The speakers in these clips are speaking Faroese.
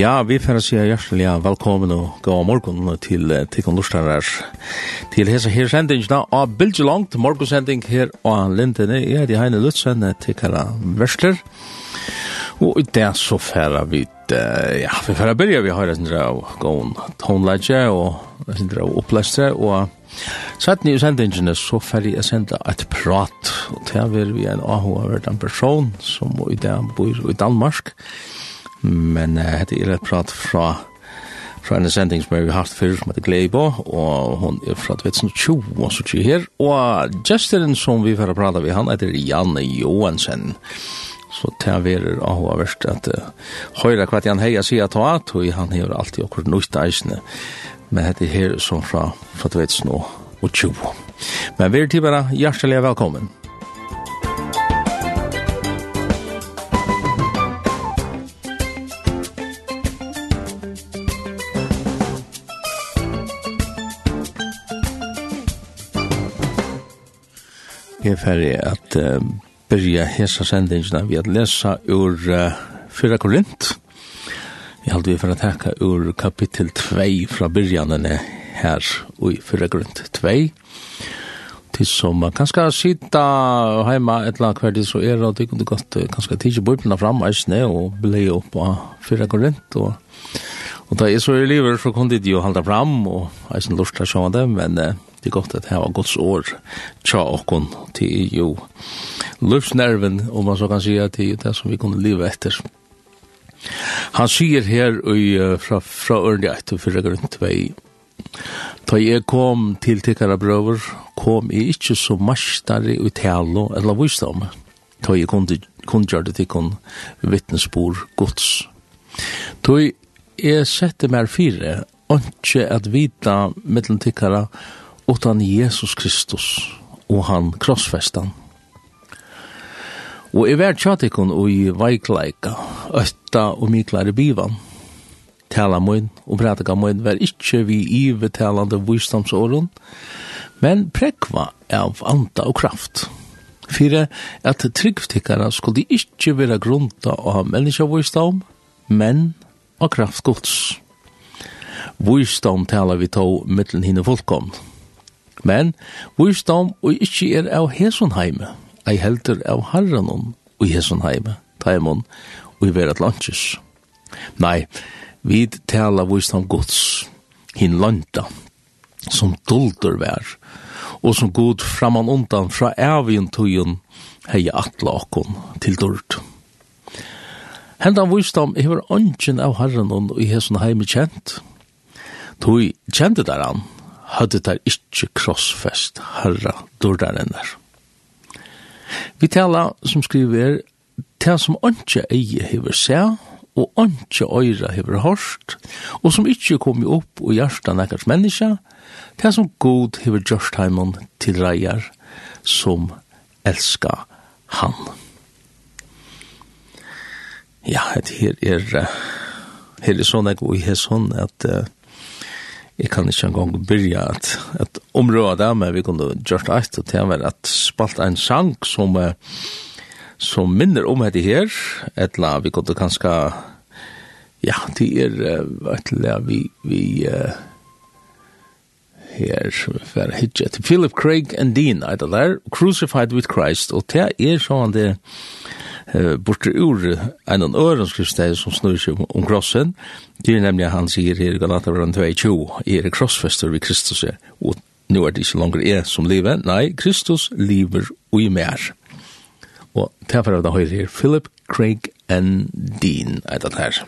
Ja, vi får si hjertelig velkommen og god morgen til Tikkun Lorstarar. Til hese her sendingene av Bilge Langt, morgensending her og Lindene. Jeg heter Heine Lutzen, Tikkara Versler. Og i det så færa vi, ja, vi færa byrja, vi har en sindra av gåen tonelage og en sindra av oppleste, og satt nye sendingene så færa jeg senda et prat, og til vi en AHO av en person som i det bor i Danmark, og Men uh, hette er et prat fra fra en sending som vi har haft før som heter Gleibo, og hon er fra 2020 og så ikke her. Og gesteren som vi får prata við han heter Janne Johansen. Så det er veldig verst at uh, høyre hva han heier sier at og han hever alltid akkurat nøyt eisne Men hette her som fra, fra 2020. Men vi er til bare hjertelig velkommen. Jeg er ferdig at uh, byrja hesa sendingina vi at lesa ur uh, 4 Korint. Jeg halte vi for å teka ur kapittel 2 fra byrjanene her i 4 Korint 2. Til som man kan skal sitta heima et eller hver tid så er det ikke godt kan skal tidsi bøyplina fram eisne og blei opp av 4 Korint og Og da jeg så i livet så kunne de jo halda fram og eisen lort til å sjå det, men uh, det er godt at det var Guds år tja okkon til jo løvsnerven, om man så kan si at det er det som vi kunne leve etter. Han sier her i, fra, fra Ørndi 1 og 4 grunn 2 Ta jeg kom til tikkara brøver, kom jeg ikke så mastare i talo eller visdom. Ta jeg kundgjørte tikkun vittnesbor gods. Ta jeg sette meg fire, ikke at vita mittlen tikkara utan Jesus Kristus og han krossfestan. Og i hver tjatikon og i veikleika, øtta og miklare bivan, tala mun og pratika mun var ikkje vi ivetalande visdomsåren, men prekva av anda og kraft. Fyre, at tryggftikkara skulle ikkje vera grunta av menneskevisdom, men av kraft gods. Visdom talar vi tå mittlen hinne folkomne Men visdom og ikkje er av hesun ei heldur av herranon og hesun heime, taimon og i verat landkis. Nei, vi tala visdom gods, hin lanta som duldur vær, og som god framan undan fra evigin tujen hei atla okkon til dult. Hendan visdom hever ongen av herranon og i hesun heime kjent, Tui kjente der han, hadde der ikkje krossfest herra dordarennar. Vi tala som skriver, til som anke eie hever seg, og anke øyra hever hørst, og som ikkje kom opp og hjertan nekkars menneska, til som god hever gjørst heimon til reier, som elska han. Ja, det her er, her er sånn jeg går i hesson, at uh, jeg kan ikke engang begynne at, at området der med vi kunne gjort alt, og til at spalt en sang som som minner om dette her. Etla vi kunne kanskje ja, det er etla vi vi uh, her for hitje til. Philip Craig and Dean etla der Crucified with Christ og det er sånn det uh, borte ur en av øren skriftsteg som snur seg om krossen. Det er nemlig han sier her i Galatabran 2.20, er krossfester ved Kristus er, og nå er det ikke langer jeg som lever, nei, Kristus lever og i mer. Og derfor av det høyre her, Philip Craig and Dean, er det her.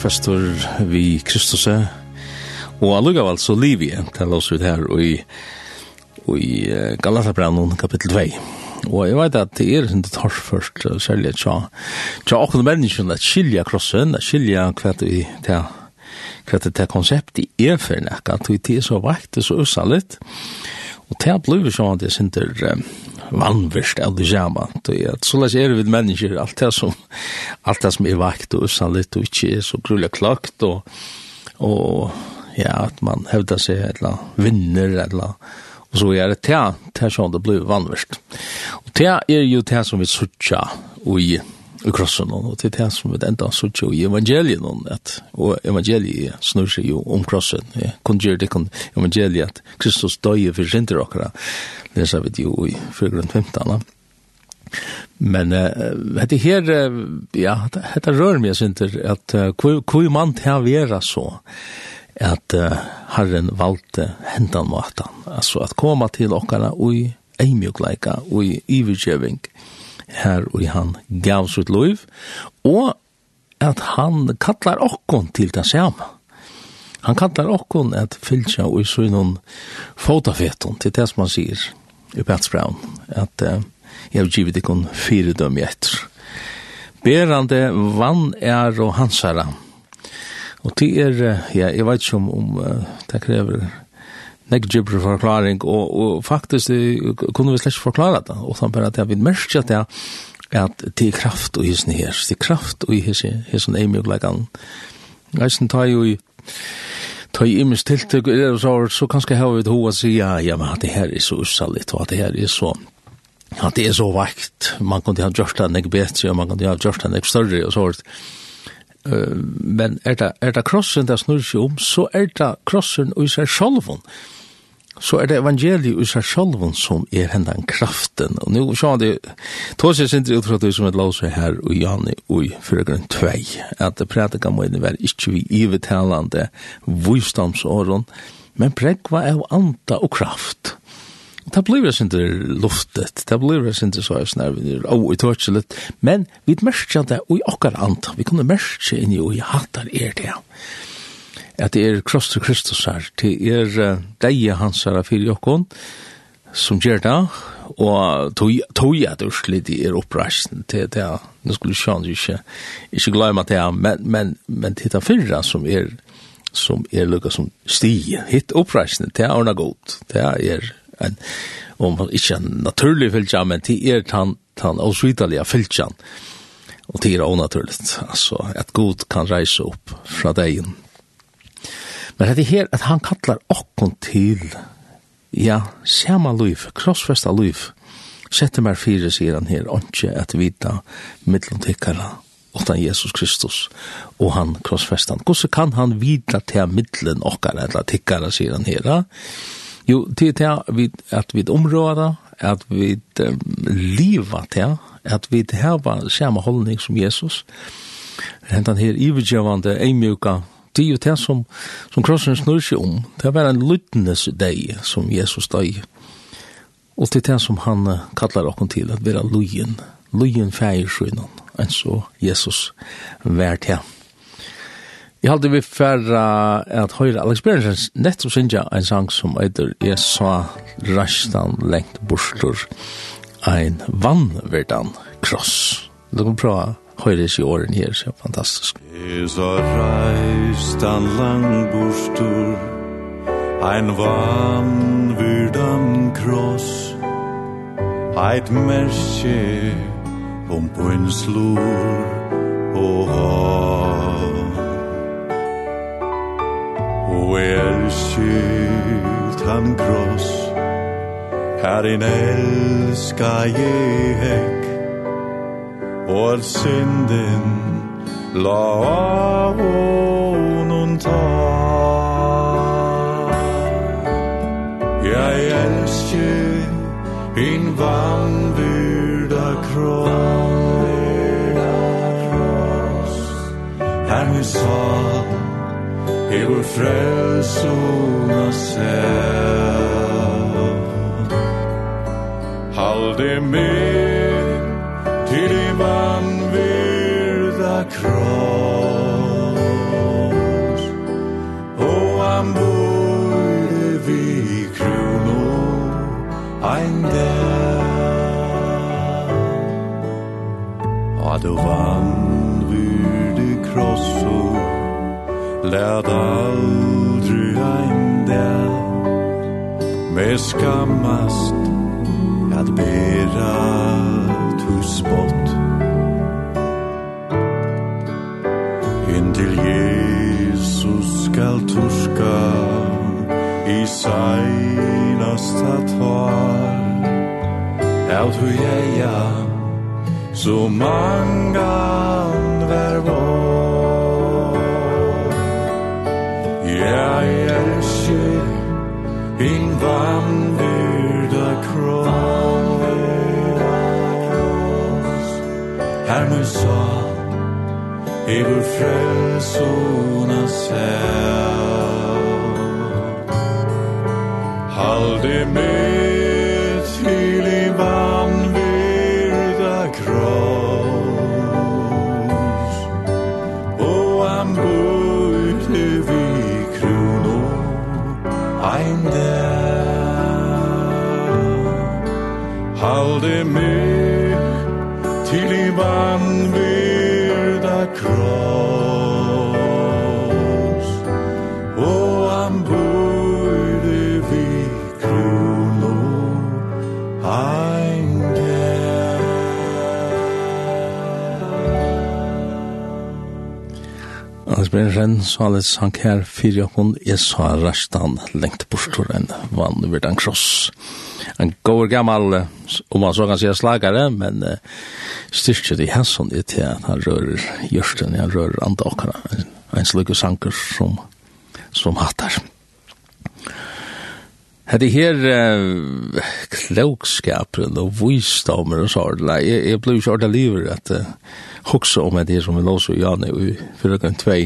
korsfester vi Kristus er. og allugav liv igjen til oss ut her og i, og i Galatabrannen kapittel 2 og jeg vet at det er sin torførst særlig at tja tja akkurat menneskene at skilja krossen at skilja hva vi tja hva det i er for nekka at vi er så vakt det er så ussalit og Og det er blivet sånn at jeg synes um, vannverst av det samme. Så lest er vi mennesker, alt det som, alt det som er vakt og usannligt og ikke er så grulig klagt og, og ja, at man hevder seg eller vinner eller og så er det det, det er sånn det blir vannverst. Og det er jo det som vi sutja og i i krossen, og til det som vi enda sier jo i evangelien, at, og evangeliet snur seg jo om krossen, ja, kun gjør det kun evangeliet, at Kristus døye for synder okra, det sa vi jo i 4.15, men uh, her, uh, ja, dette rør meg synder, at uh, hvor man til å være så, at uh, Herren valgte hendan måten altså at koma til okra og i eimjukleika, ui ivergjøving, ui her og han gav sitt liv, og at han kallar okkon til det samme. Han kallar okkon at fylgja og så noen fotafeton til det som han sier i Betsbrown, at uh, jeg har givet ikon fire døm i etter. Berande vann er og hansara. Og det er, ja, jeg vet ikke om, om uh, det krever nek gibber forklaring, og, og faktisk det, kunne vi slett forklare det, og sånn bare at jeg vil merke at jeg at det er kraft og hisen her, det er kraft og hisen, hisen er mye glegan. Jeg synes tar jo i, ta i imens tiltøk, så, så kanskje har vi et hova si ja, ja, men at det her er så ussalligt, og at det her er så, at det er så vakt, man kunne ha gjort det nek bedre, og man kunne ha gjort det nek større, og så Uh, men er det, er det krossen det snurr seg om, så er det krossen og i seg sjolvån så er det evangeliet i seg selv som er hendan kraften. Og nå så det, tog seg sin ut fra det som et låse her og Jani og i fyrirgrunn 2, at det prædika må inn være ikke vi ivetalande vustamsåren, men pregva er anta og kraft. Og det blir sin luftet, det blir sin til så er vi er og i tørtse men vi merker det og i okkar anta, vi kunne merke inn i og i hattar er det. Ja at det er kross til Kristus her, det er deg hans her fyrir jokkon, som gjør det, og tog jeg det urslit i er oppreisen til det, nå skulle Sjøen ikke, ikke glemme det, men, men, men det er fyrre som er, som er lukka som stige, hitt oppreisen, det er ordna godt, det er en, om ikke er naturlig fylkja, men det er tan, tan avsvitalige fylkjan, og det er onaturligt, altså at god kan reise opp fra deg Men det er her at han kallar okkon til, ja, sama luif, krossfesta luif, sette mer fire, sier han her, ikke at vita mittlom tikkara, utan Jesus Kristus, og han krossfestan. Hvordan kan han vita til mittlen okkara, eller tikkara, sier han her, Jo, til til at vi områda, at vi um, liva til, at vi heva samme holdning som Jesus, hentan her ivergjevande, eimjuka, det er jo det som, som krossen snur seg om. Det var en lyttenes deg som Jesus døg. Og det er det som han kallar okken til, at være lujen. Lujen feir søgnen, enn så Jesus vær til. Jeg halte vi færre at høyre Alex Bernsens nettopp synger en sang som heter «Jeg sa rastan lengt borster, ein vannverdan kross». Du kan prøve høyres i åren her, så fantastisk. Es a reist an lang burstur, ein vann virdan kross, eit mersi om pønslur og hav. Og er skilt han kross, her in elska jeg hekk, og all synden la onon ta. Jeg elsker en vanvyrda kross. Her min sal Hevur frelsuna sér Halde mig at du vann vyrde krosso. Lät aldri ein der Med skammast at bera tu spott Intil Jesus skal torska I seinasta tal Out hu jeg som många andra var. Jag älskar in vandrda kross Här med sa i vår frälsornas här Halde mig Herren, så alles han kær fyrir hon jeg sa rastan lengt bortur enn vann vid en kross. En går gammal, om man så kan säga slagare, men uh, styrkje i hesson er til at han rører gjørsten, han rører andre okkara, en, en sanker som, som hattar. Hade her uh, klokskapen og visdomer og sådana, jeg, jeg ble jo ikke ordentlig livet at uh, hugsa om det som vi låser i Janne i fyrrøkken 2,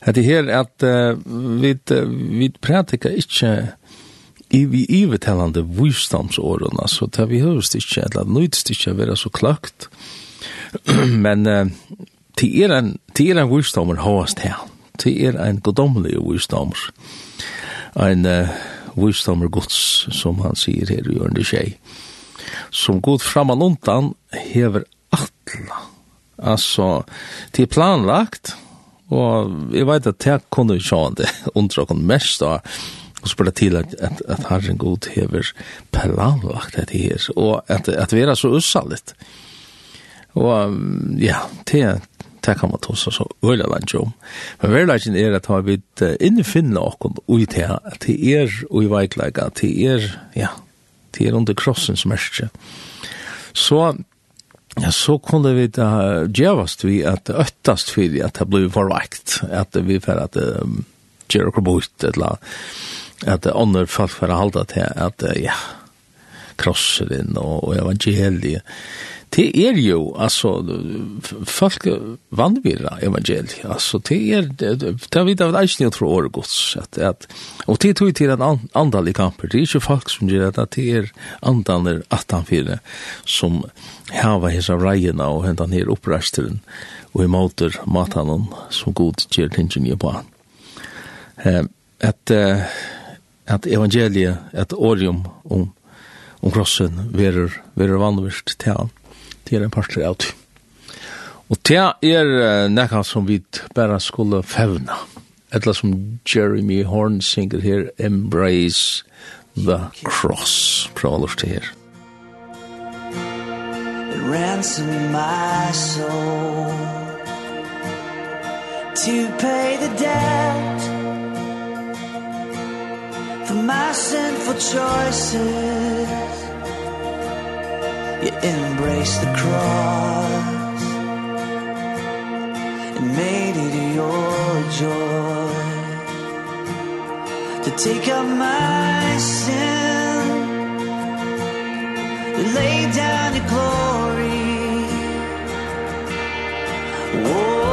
at det her at uh, vi, uh, vi pratika ikkje i vi ivetellande vissdomsåren, så det vi høres ikkje eller nøydes ikke å være så klagt, men uh, til er en, til er en vissdommer håast her, til er en godomlig vissdommer, en uh, vissdommer gods, som han sier her i ørende tjei, som god framan undan hever atla, altså, det er planlagt, Og jeg vet at jeg kunne ikke sjå det undra kun mest da, og spørre til at, at, at Herren god hever planlagt dette her, og at, at vi er så ussalligt. Og ja, det, det kan man ta så øyla langt om. Men verleggen er at vi vi innefinnet okken ui til at det er ui veiklega, at det er, ja, det er under krossens merke. Så Ja, så kunde vi da gevast vi att øttast för att det blev förvakt. Att vi för att göra bort, eller att andra folk för att halda till att ja, krossen och evangeliet det er jo, altså, folk vannvira evangeliet, altså, det er, det er vidt av et eisning fra året gods, at, at, og det tog til en andal i kamper, det er ikke folk som gjør det, det er andaler 18-4 som hava hins reina og hentan her oppreisteren, og i måter matanen som god gjør tingene på han. At, at evangeliet, at årium om, om krossen, verur, verur vannvirst til han det er en parter av det. Og det er nekka som vi bare skulle fevna. Etla som Jeremy Horn synger her, Embrace the Cross. Prøv å lort det her. Ransom my soul To pay the debt For my sinful choices you embrace the cross. And made it your joy to take up my sin lay down your glory. Oh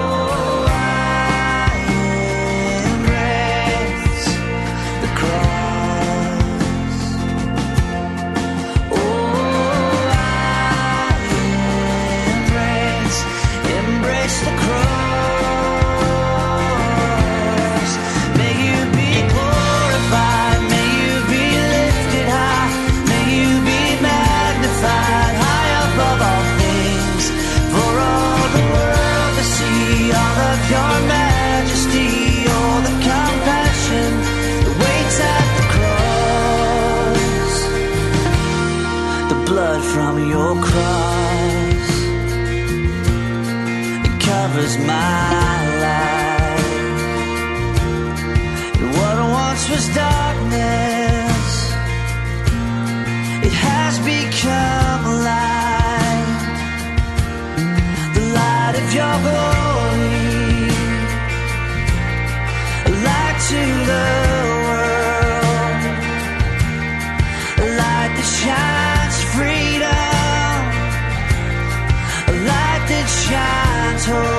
that shines freedom. A light that shines. hope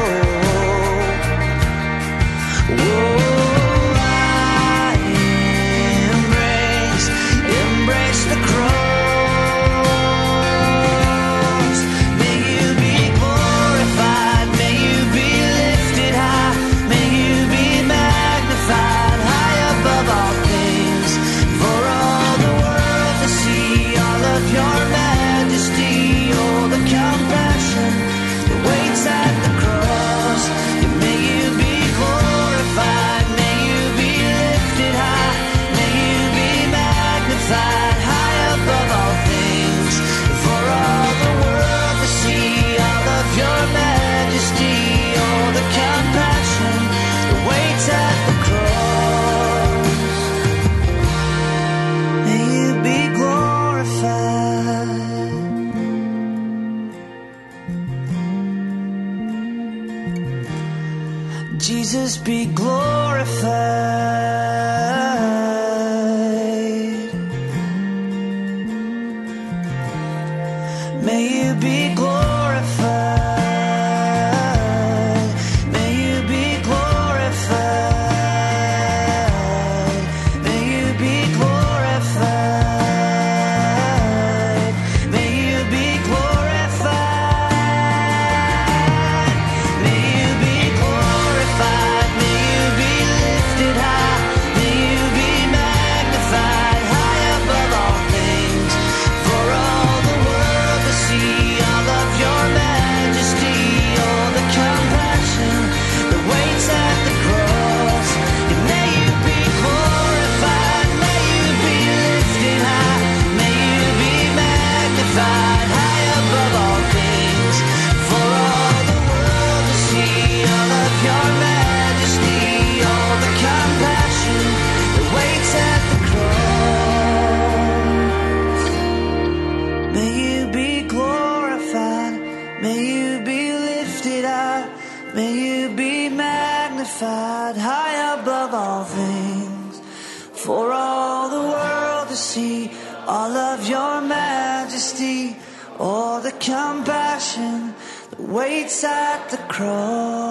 it's at the cross.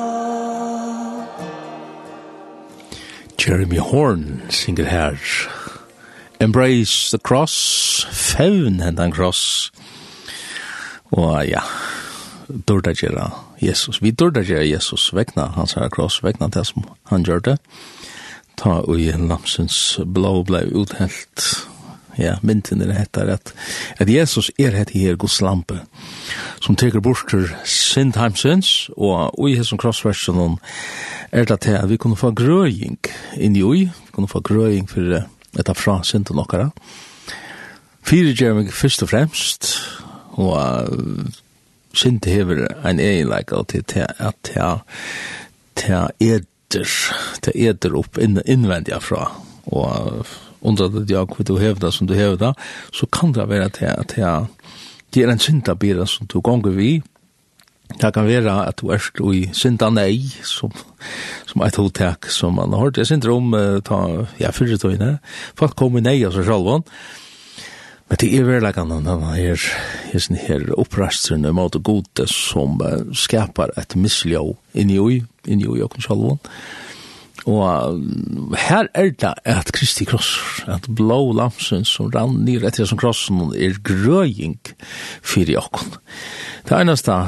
Jeremy Horn singer her. Embrace the cross Fevn hendan cross. Og ja Dorda gjerra Jesus. Vi dorda gjerra Jesus vekna Hans her cross vekna det som han gjør det. Ta ui lamsens blå blei uthelt. Ja, mynten er hettar at, at Jesus er hette her Guds lampe som teker borster sin timesins, og i hesson crossversionen er det til at vi kunne få grøying inn i ui, vi kunne få grøying for etta fra sin okkara. nokkara. Fyre gjerne først og fremst, og sin til hever en egenleik av til at til eder, til eder opp innvendig fra, og undra det jag hur du hävdar som du hävdar så kan det vara att jag att jag det er en syndabira som du gonger vi. Det kan være at du er i synda nei, som, som et hotek som man har hørt. Jeg synder om, uh, ta, ja, fyrre tøyne, folk kommer nei av seg selv. Men det er veldig an den her, hesten her opprasteren i måte gode som uh, skapar et misljå inni ui, inni ui okken selv. Uh, Og her er det at Kristi kross, at blå lamsen som rann nir etter som krossen er grøying fyrir okken. Det eneste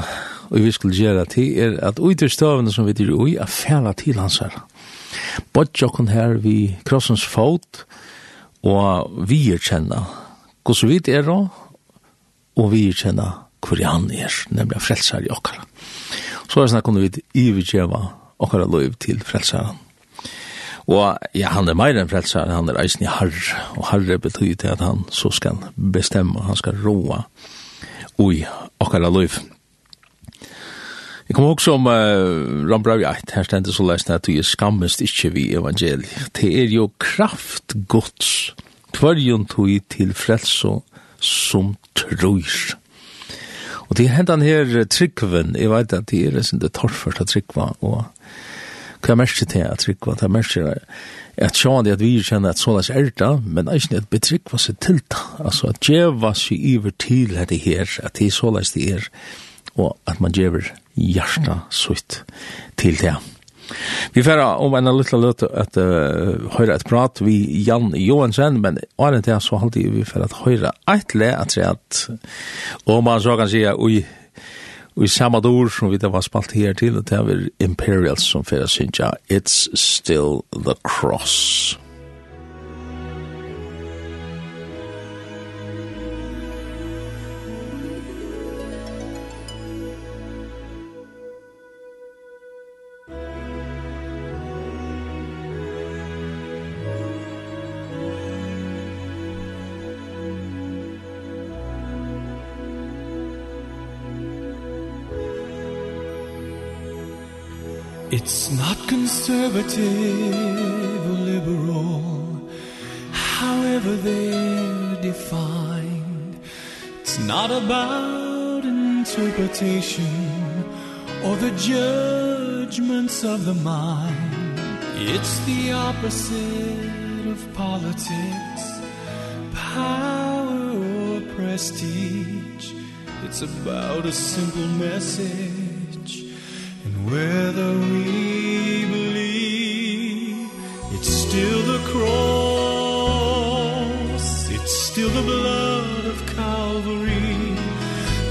og vi skulle gjøre til er at ut i støvene som vi dyr ui er færa til hans her. Bodj okken her vi krossens fot og vi er kjenna hos vi er da og vi er kjenna hvor han er, nemlig frelsar i okkara. Så er snakk om vi ivergjeva okkara lov til frelsaren. Og ja, han er meir enn frelsar, han er eisen i harre, og harre betyr til at han så skal bestemme, han skal roa ui okkara liv. Jeg kommer også om uh, Rambravi 1, her stendet så leisne at du er skammest ikkje vi evangeliet. Det er jo kraft gods, tvørjun tui til frelso som trur. Og det er hendan her tryggven, jeg vet at det er sin det torførsta tryggva, og Hva merker til at trykva? Hva merker at sjåan det at vi kjenner at sålas er det, men er ikke at betrykva seg til det. Altså at djeva seg iver til det her, at det er sålas det er, og at man djever hjertet sutt til det. Vi færa om en liten løte at uh, høyre et prat vi Jan Johansen, men åren til så halde vi færa at høyre et le at at og man så kan si at Og i samme dår som vi da var spalt her til, det er Imperials som fyrir synsja, It's Still the Cross. It's not conservative or liberal However they're defined. It's not about interpretation Or the judgments of the mind. It's the opposite of politics Power or prestige. It's about a simple message. Whether we believe It's still the cross It's still the blood of Calvary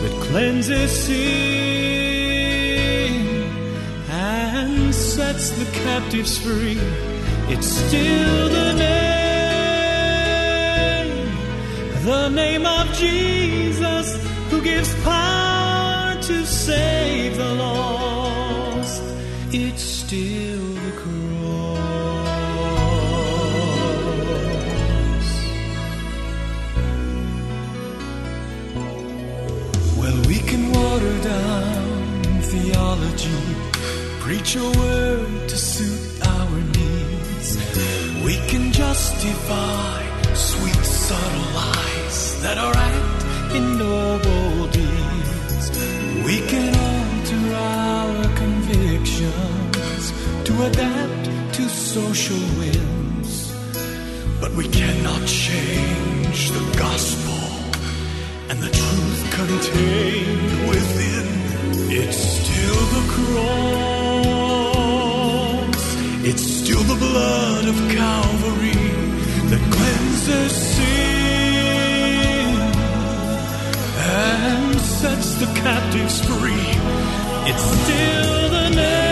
That cleanses sin And sets the captives free. It's still the name The name of Jesus Who gives power to save the lost it's still the cross. Well we can water down theology Preach a word to suit our needs. We can justify sweet subtle lies That are act in noble deeds. We can alter our decisions to adapt to social winds. But we cannot change the gospel and the truth contained within. It's still the cross. It's still the blood of calvary that cleanses sin and sets the captives free. It's still the name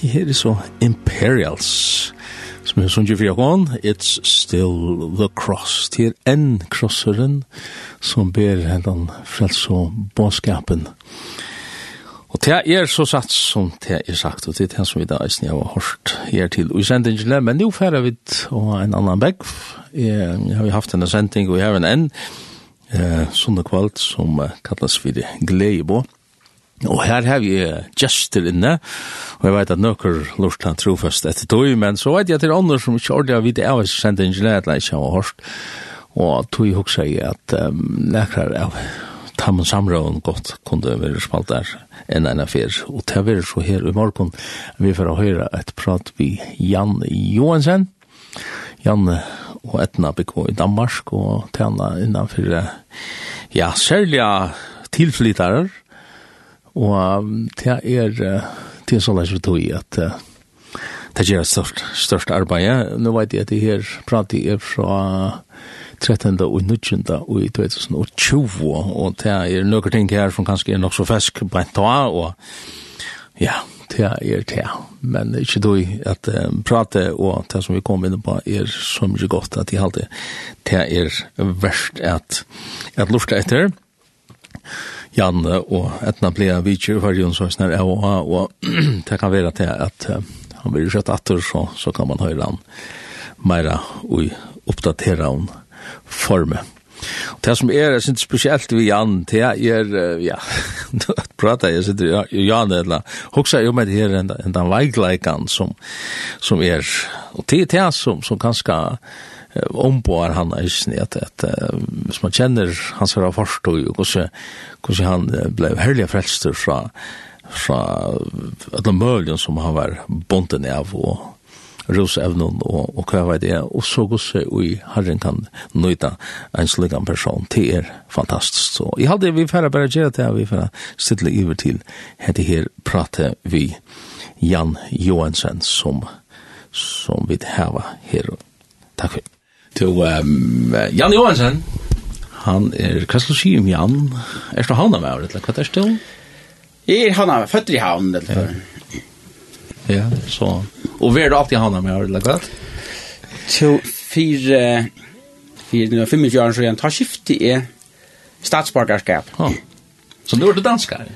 det her er så Imperials, som er sånn fyrir okon, It's Still the Cross, det er enn krosseren som ber hendan frels og båskapen. Og det er så satt som det er sagt, og det er det som vi da eisen jeg har hørt her til i sendingene, men nå færer vi og en annan begg. Jeg har jo haft en sending, og jeg har en enn, eh, sånne kvalt, som kallas for Gleibå. Og her har vi gestur inne, og jeg vet at nøkker lort han trofast etter tog, men så vet jeg at det er andre som ikke ordentlig har vidt av oss sendt ingenier, eller ikke har hørt, og tog hoksa i at um, nekrar av tammen samråden godt kunne være spalt der enn en affær, og til å være så her i morgen, vi får høre et prat vi Jan Johansen, Jan og Etna Bikko i Danmark, og til henne innanfor, ja, særlig tilflyttere, Og det er det er så at vi tog i at det gjør størst, størst arbeid. Nå vet jeg at det her prater er fra 13. og 19. og i 2020, og det er noen ting her som kanskje er nok så fesk på en tag, og ja, det er det. Men ikke du at uh, prate, og det som vi kom inn på er så mye godt at jeg alltid det er verst at, at lufta etter. Janne og etna blea vitjer var Jonsøysner er og ha, og det kan være til at han blir sett atter, så, så kan man høre han meira og oppdatera han forme. Det som er, jeg synes spesielt vi Jan, det er, ja, nå prater jeg, sitter Jan, eller hoksa jo med det her, en den veikleikan som, som er, og det er det som, som kanskje omboar han er ikke at, at hvis man kjenner hans herre forstå og hvordan, hvordan han ble herlig frelster fra fra alle møljen som han var bonden av og rosevnen og, og hva var det og så gosse i herren kan nøyta en slik person. Til er fantastisk. Så jeg hadde vi færre bare gjøre det vi færre stille iver til hette her prate vi Jan Johansen som som vi hava her. Takk for. To um, Jan Johansen. Han er hva skal du si om Jan. Er du han av meg, eller hva er still? Jeg er han av føtter i havn, eller ja. ja, så. Og hva er du alltid han av meg, eller hva? To fire, fire, fem og fjøren, så jeg tar skiftet i statsborgerskap. Ja. Så nu er du danskar?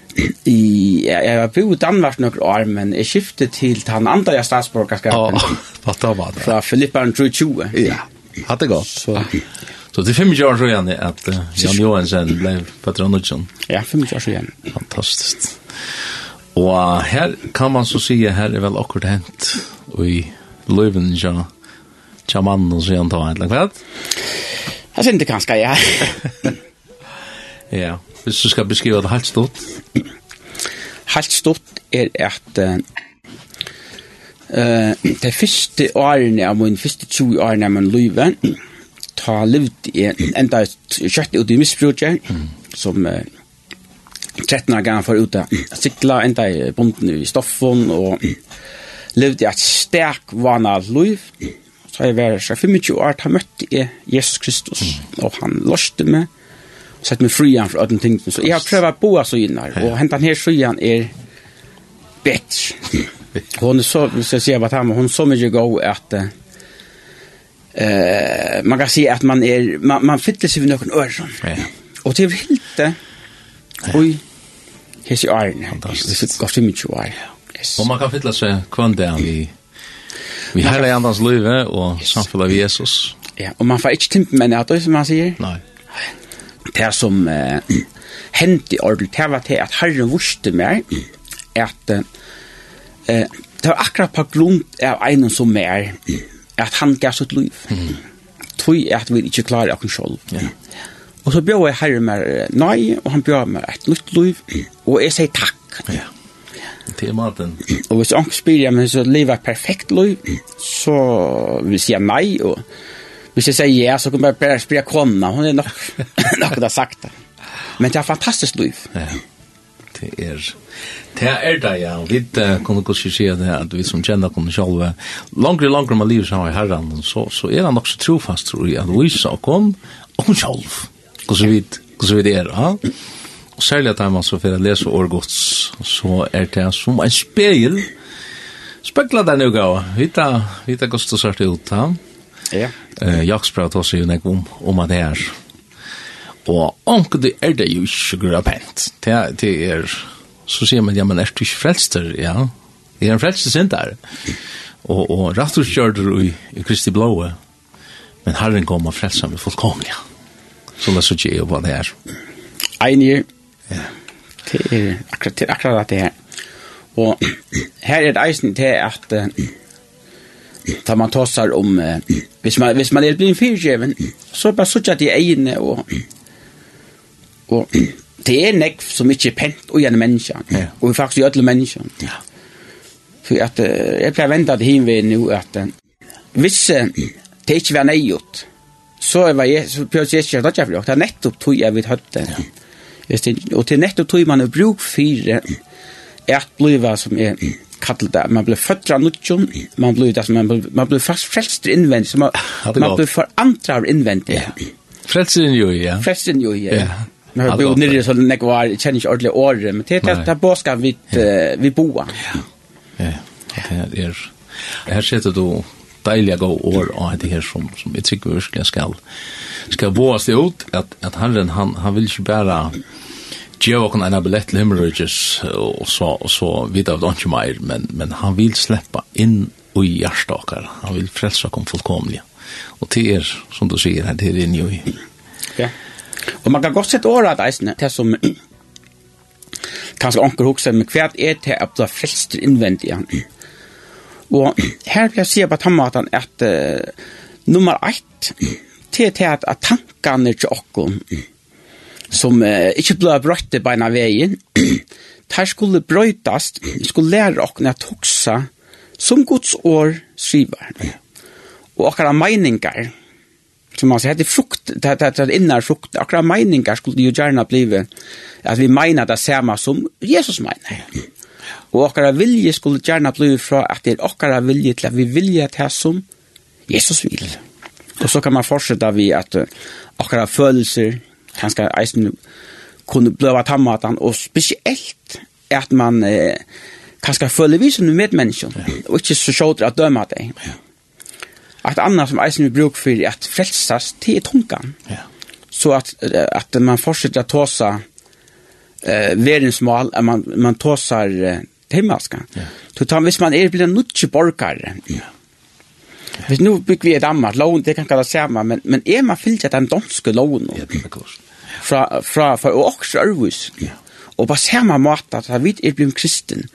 I, ja, jeg har bodd i Danmark noen år, men jeg skiftet til den andre statsborgerskapet. Ja, oh, hva da var det? Fra Filippa 20. Ja. Hatt det godt. Så, så det er 25 år så igjen at uh, Jan Johansen ble Petra Nudsen. Ja, 25 år så igjen. Fantastisk. Og her kan man så si, her er vel akkurat hent i Løyven, ja, tja mannen og sier han ta en eller Jeg synes det kanskje, ja. ja, hvis du skal beskrive det helt stort. Helt stort er at uh, Eh, det første årene av min første 20 årene av min liv, ta livet i enda kjøtt ut i misbruket, som eh, 13 år gammel for ut av sikla, enda i bonden i stoffen, og levde i et sterk vana liv. Så har jeg vært 25 år, da møtte jeg Jesus Kristus, og han løste meg, og sette meg igjen for øden ting. Så jeg har prøvd å bo så inn her, og hentan her frian er bedre. Hon är så, vi ska säga vad han, hon så mycket god att eh man kan se att man är man, man fyller sig vid någon örson. Ja. Och det är helt det. Oj. Hes i iron. Fantastiskt. Det är gott mycket var. Yes. Och man kan fylla sig kvantdagen vi vi hela andans liv och samfalla vi Jesus. Ja, och man får inte timpen men att det som man säger. Nej. Det som eh, hände i ordet, det var det att Herren vurste mig att Eh, det var akkurat på grunn av en som er at han gav sitt liv. Mm. Tøy at vi ikke klarer oss selv. Ja. Og så bjør jeg herre meg nøy, og han bjør meg et nytt liv, og jeg sier takk. Ja. Det er maten. Og hvis jeg spyr jeg, meg, så lever jeg perfekt liv, så vil jeg si nei, og hvis jeg sier ja, så kan jeg bare spyr jeg kona, hun er nok, nok det sagt. Men det er fantastisk liv. Ja det er. Det er det, ja. Vi kunne kanskje si at, at vi som kjenner kunne selv, langere, langere med livet sammen i herren, så, så er han også trofast, tror jeg, at vi Luisa kom, og hun selv. Hvordan vi, hvordan vi det er, ja. Og særlig at man så for å lese årgods, så er det som en spegel, spekla den jo gav, vita, vita gostos ut, ha? Ja. Eh, Jakobs pratar oss ju om, om det här. Og onke det er det jo ikke grå pent. Det, det er, så sier man, ja, men er du ikke frelster? Ja, det er en frelster sin der. Og, og rett og kjør kjørt i, i Kristi blåe, men Herren kom og frelser med fullkomlig. Ja. Så la så ikke hva det er. Einig, ja. det er akkurat, det er akkurat det her. Og her er det eisen til at uh, Da man tossar om, hvis man, hvis man er blitt fyrtjeven, så er det bare sånn at de egne og Og det er nekv som ikke er pent og gjerne mennesker. Ja. Og vi faktisk gjør alle mennesker. Ja. For at, jeg pleier å vente at hinvei nå at hvis det ikke var nøyot, så var jeg, så prøver jeg ikke at det er flott. Det er nettopp tog jeg vidt høtte. Ja. Og til nettopp tog man er bruk for at bliva som er kallar det. Man blir født av nutjon, man blir det som man blir, man blir fast frelst innvendig, så man, man blir forandret invändigt. Ja. Frälst in ju, ja. Frälst in ja. ja. Nå har vi nere så den jag var känner inte ordentligt år men det är det bara ska vi vi boa. Ja. Ja, det är här sitter du deilige gå år og det her som, som jeg tykker virkelig skal, skal våge seg ut, at, at Herren, han, han vil ikke bare gjøre oss en billett til himmelrøyges, og så, og så vidt av det ikke mer, men, men han vil slippe inn i hjertet. Han vil frelse oss fullkomlig Og det er, som du sier, det er inn i. Ja. Og man kan godt sette året at eisene, det som kanskje onker hokse, men hva er det at det frelster innvendig han? Og her vil jeg si på tannmaten at uh, nummer ett, til til at, at tankene til okken, som uh, ikke ble brøttet på en veien, der skulle brøytast, skulle lære okken at hokse som Guds år skriver. Og okkara meiningar, som man säger, det är frukt, det, det, det innar frukt, akkurat meningar skulle ju gärna blive, att vi menar det samma som Jesus menar. Og akkurat vilje skulle gärna blive fra at det är akkurat vilje till att vi vilja det som Jesus vil. Og så kan man fortsette vi at akkara følelser, kanskje eisen kunne bløva tammatan, och speciellt att man eh, kanskje føler vi som medmänniskor och inte så sjåter att döma dig. Ja Ett annat som eisen vi bruk för att frälsas till tungan. Ja. Så att, att man fortsätter att tåsa eh, verdensmål, att man, man tåsar eh, himmelska. Ja. Så tar, hvis man är blir en nutje borgare, ja. Ja. Hvis nu bygger vi et annet lån, det kan kalla samme, men, men er man fyllt den danske lån? Ja, det er klart. Fra, fra, fra og også Ørvus. Ja. Og på samme måte, at vi er blevet kristen,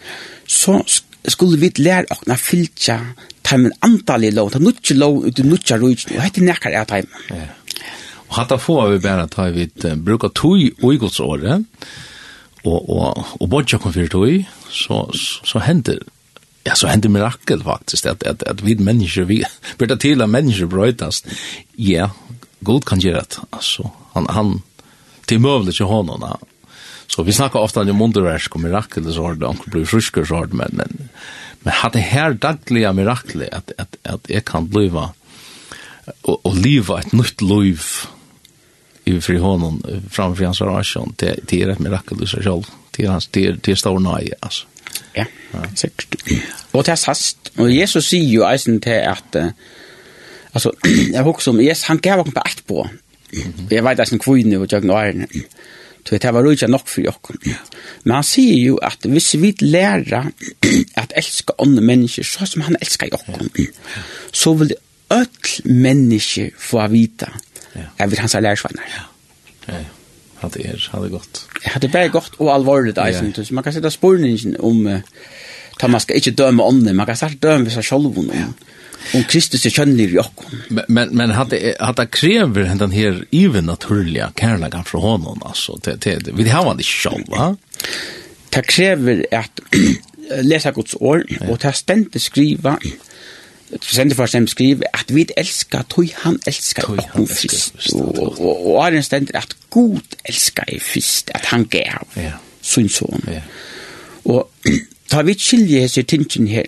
så skulle vi lære å fyllt heimen antallig lov, det nutje lov, ut i nutje rujt, og hette nekkar er heimen. Ja. Og hatta få vi bare ta vi bruka tui uigotsåret, og, og, og bodja kom fyrir tui, så, så hender Ja, så hände mirakel faktiskt at, at, at vid mennesker, vi blir till at mennesker brøytast. Ja, god kan gjøre det. Alltså han han till möjligt til honom. Så vi snackar ofta om underversk og mirakel så har det onkel blir friskare så har men men Men har det her dagliga miraklet at, at, at jeg kan bliva og, og liva et nytt liv i fri honom framfor hans rasjon, det, det er et mirakel i seg selv. Det er, det er, det er stor nøye, altså. Ja, ja. sikkert. Og det er sast. Og Jesus sier jo eisen til at uh, altså, jeg husker om Jesus, han gav oss på ett på. Mm -hmm. Jeg vet eisen kvinne og tjøkken og ærene. Så det var ikke nok for jokken. Men han sier jo at hvis vi lærer at elska andre mennesker, så som han elskar jokken, så vil det öll mennesker få vita at vi hans er lærersvenner. Ja, ja. det er, hatt er godt. Ja, det er bare godt og alvorligt, eisen. Så man kan sette spørningen om, uh, man skal ikke døme ånden, man kan sitte døme seg selv om, om Kristus er är i okken. Men men men hade hade kräver den här even naturliga kärleken från honom alltså det det vi har han det själv va? Det krever at lesa Guds ord och ta ständigt skriva sender for dem skrive, at vi elskar tog han elskar tog han elskar og, og, og er stender at god elskar i fyrst at han gav ja. sin son Ja. og ta vi skilje hese tingen her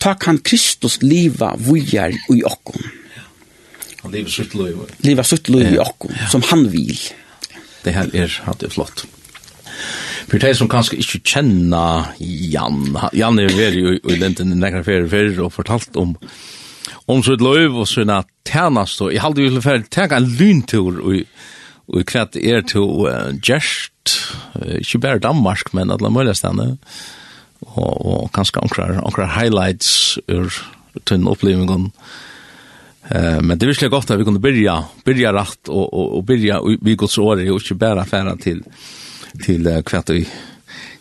ta kan Kristus liva vujar i okkom. Han lever sitt liv. Liva sutt liv i okkom, som han vil. Det her er, det er flott. For de som kanskje ikke kjenner Jan, Jan er veri i, i lenten nekker fyrir fyrir og fortalt om om sitt liv og sina tjenast og jeg halde jo for fyrir tega en lyntur og og kvart er til uh, Gjerst, uh, ikke bare Danmark, men alle mulige stedene og, og kanskje onkrar highlights ur tunn opplevingen. Eh, men det er virkelig godt at vi kunne byrja, byrja rett og, og, og byrja vi gods året og ikke bare færa til, til uh, hva vi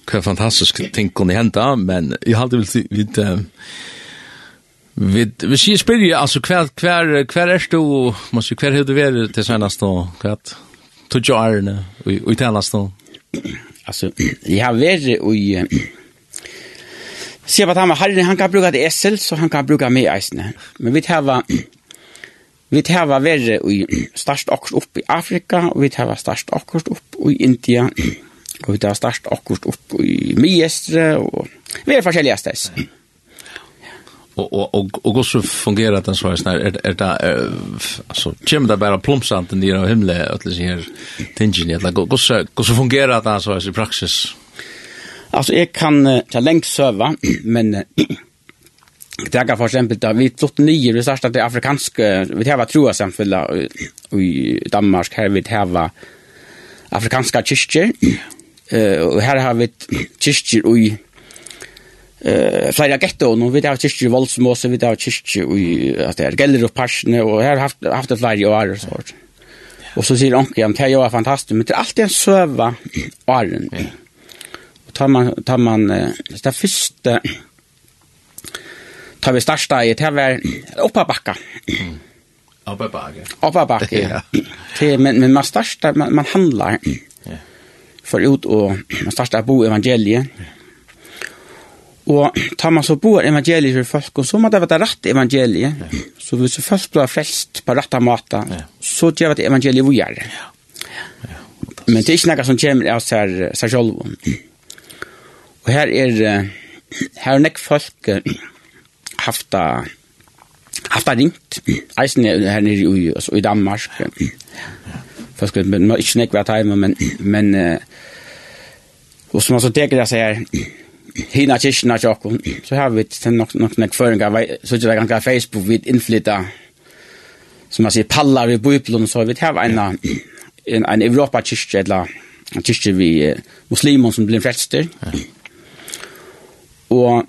hva fantastisk ting kunne henta, men jeg hadde vel til vi vi vi skal spyrja altså hva hva hva er du måste si hva har du vært til senast og hva tog jo arne og i tennast alltså jag har vært i sier på at han var herren, han kan bruka det esel, så han kan bruka med eisene. Men vi tar vi tar verre i størst akkurat opp i Afrika, og vi tava størst akkurat opp i India, og vi tava størst akkurat opp i Miestre, og vi er forskjellige steds. Og, og, og, og hvordan fungerer det sånn her? Er, er det, er, altså, kommer det bare plumsanten nere av himmelen, at det sier tingene, hvordan fungerer den sånn i praksis? Ja Altså, jeg kan uh, ta lengst söva men uh, det er for eksempel da vi flott nye, vi startet det afrikanske, vi har troa samfulla i Danmark her vi har afrikanske kyrkjer, uh, og her har vi kyrkjer i uh, flere getto og vi tar kyrkjer i Voldsmåse, vi tar kyrkjer i att det är gäller och passion och här har haft haft flere år og sånt. Og så sier onkel att det er jo fantastisk, men det er alltid en söva åren. Og tar man, tar man, det første, tar vi starta i, det var oppa bakka. Oppe bakka. Oppa bakka, ja. Til, men, men man starta, man, man handlar. Ja. For ut og, man starta bo evangeliet. Og tar man så bo evangeliet for folk, og så må det være rett evangeliet. Ja. Så hvis folk blir frelst på rett måte, ja. så gjør det evangeliet vi gjør. Ja. Ja. Men det er ikke noe som kommer av seg selv. Ja Og her er, her er nek folk haft a haft hafta ringt, eisen er her nere i, altså, i Danmark. Folk, men ikke nek vært heima, men, men, og som altså teker jeg her, hina kyrkina tjokken, så har vi til nok, nok, nek føringar, så er det ganske Facebook, vi innflytta, som man sier, pallar i bøyblom, så vi har en, en, en Europa-kyrkje, eller kyrkje vi muslimer som blir frelster, ja Og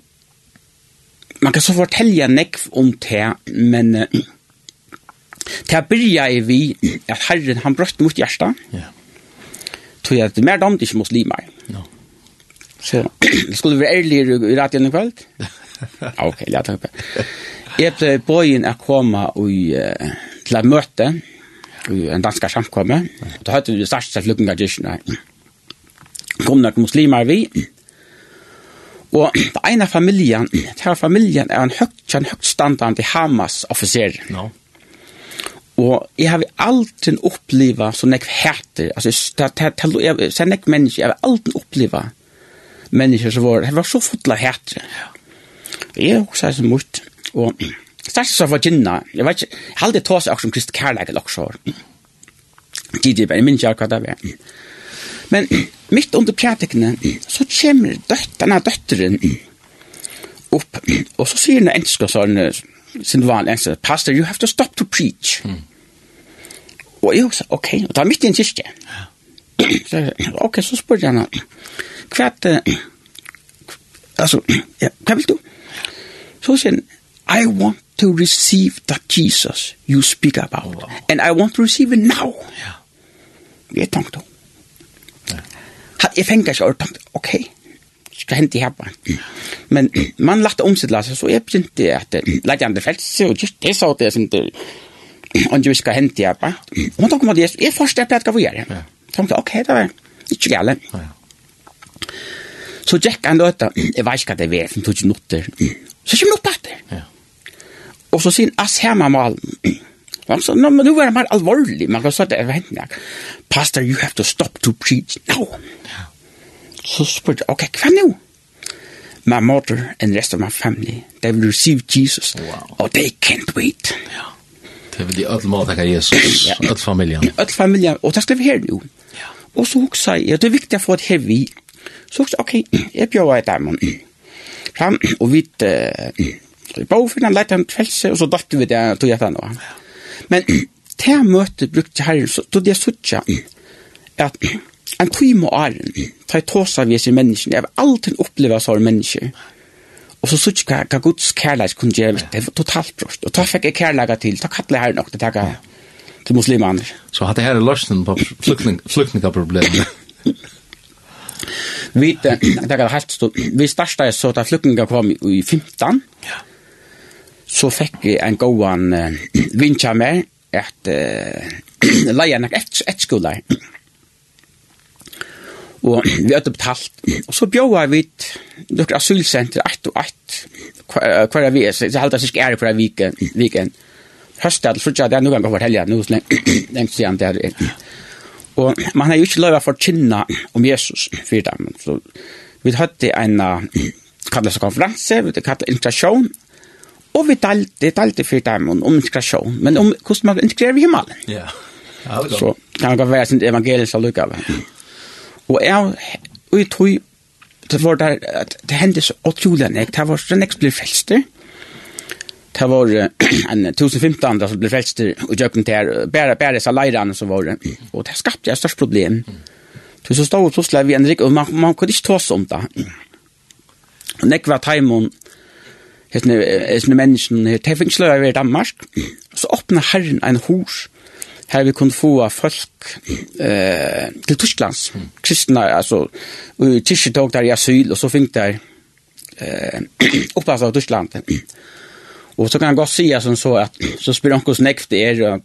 man kan så fortelle nekv om det, men uh, det börjar vi at Herren han bröt mot hjärsta. Ja. jeg at det er mer dom ikke muslimer. No. Så skulle vi være ærlige i radioen i kveld? Ja, ok, jag takk. det. Jeg ble bøyen å komme til et møte i en dansk samkomme. Da hadde vi størst seg flykken av kyrkene. Kom nok muslimer vi, Og det ene familien, det her familien er en høyt, en høyt standard i Hamas offiser. No. Og jeg har aldri oppleva så nek hæter, altså, det jeg har nek mennesker, jeg har aldri oppleva mennesker som var, det var så fotla hæter. Jeg har også så mot, og Særlig så var Gina, jeg vet ikke, jeg har aldri tås akkurat om Kristi Kærleik eller akkurat. Gidi, jeg minns ikke hva det var. Men mitt under prædikene, så kommer døtt, denne døtteren, opp, og så sier den engelske sånn, sin vanlige engelske, Pastor, you have to stop to preach. Mm. Og jeg sa, ok, og det er midt i en kyrkje. Så, ok, så spør jeg henne, hva er det, altså, ja, hva vil du? Så sier han, I want to receive that Jesus you speak about, wow. and I want to receive it now. Ja. Jeg tenkte, jeg fengar ikke ordentlig, ok, skal hente her bare. Men man lagt om seg, så jeg begynte at lagt han det frelse, og just det sa det som det, og du skal hente her bare. Og man tok om at jeg, jeg forstår at jeg skal få gjøre det. Så tenkte ok, det var ikke gale. Så Jack han løte, jeg vet ikke hva det er, for tog ikke noter. Så kommer han opp etter. Og så sier han, ass her med malen, Man sa, no, men du var mer alvorlig. Man kan säga, vad händer? Pastor, you have to stop to preach now. Så spurte jeg, ok, hva nå? My mother and the rest of my family, they will receive Jesus. Wow. Oh, they can't wait. Ja. Det vil de öll måte takke Jesus, ja. öll familien. Öll familjen, og det skal vi her nu. Ja. Og så huksa jeg, det er viktig å få et her vi. Så huksa, ok, jeg bjør et daimon. Fram, og vi uh, bor for den leit han kvelse, og så datter vi det, tog jeg det nå. Ja. Men te møte brukte herren, så då det suttja at en time og æren, ta i tåsa vi sin mennesken, jeg vil alltid oppleve sånne mennesker. Og så suttja hva, hva Guds kærleik kunne gjøre, det var totalt brust. Og ta fikk jeg kærleika til, ta kattelig herren nok, det takka til muslimaner. Så hadde det her er løsningen på flyktningaproblemet. Vi, det er helt stort, vi starta så da flyktninga kom i 15, ja så fikk jeg en gåan uh, vinsja med at uh, leia nek et, et skulder. Og vi hadde betalt. Og så bjåa vi nokre asylsenter ett og ett hver er vi, så jeg halte seg ære hver av viken. viken. Høstad, så ikke det er noen gang fortelle, nå så lenge siden det er. Og man har jo ikke lov å forkynne om Jesus for dem. Så vi hadde en, uh, kallet konferanse, vi hadde kallet integrasjon, Og vi talte, talte for dem om integrasjon, men om hvordan man integrerer i himmelen. Ja, ja det Så kan det være sin evangelisk og lukkave. Og jeg, og jeg tror, det var der, at det hendte så åttjulig enn jeg, det var den jeg ble frelster, det var en 2015 da som ble frelster, og jeg kom til bare, bare disse leirene som var, og det skapte jeg størst problem. Så så stod vi plutselig ved en rik, og man, man kunne ikke ta oss om det. Og nekva taimon, hesne hesne mennesken her tefingsla i Danmark. Så åpna herren en hus her vi kunne få folk eh, til Tysklands, kristne, altså, og tyske tog der i asyl, og så fikk der eh, oppasset av Tyskland. Og så kan jeg godt si som så, at, så spør onkel hvordan det er, og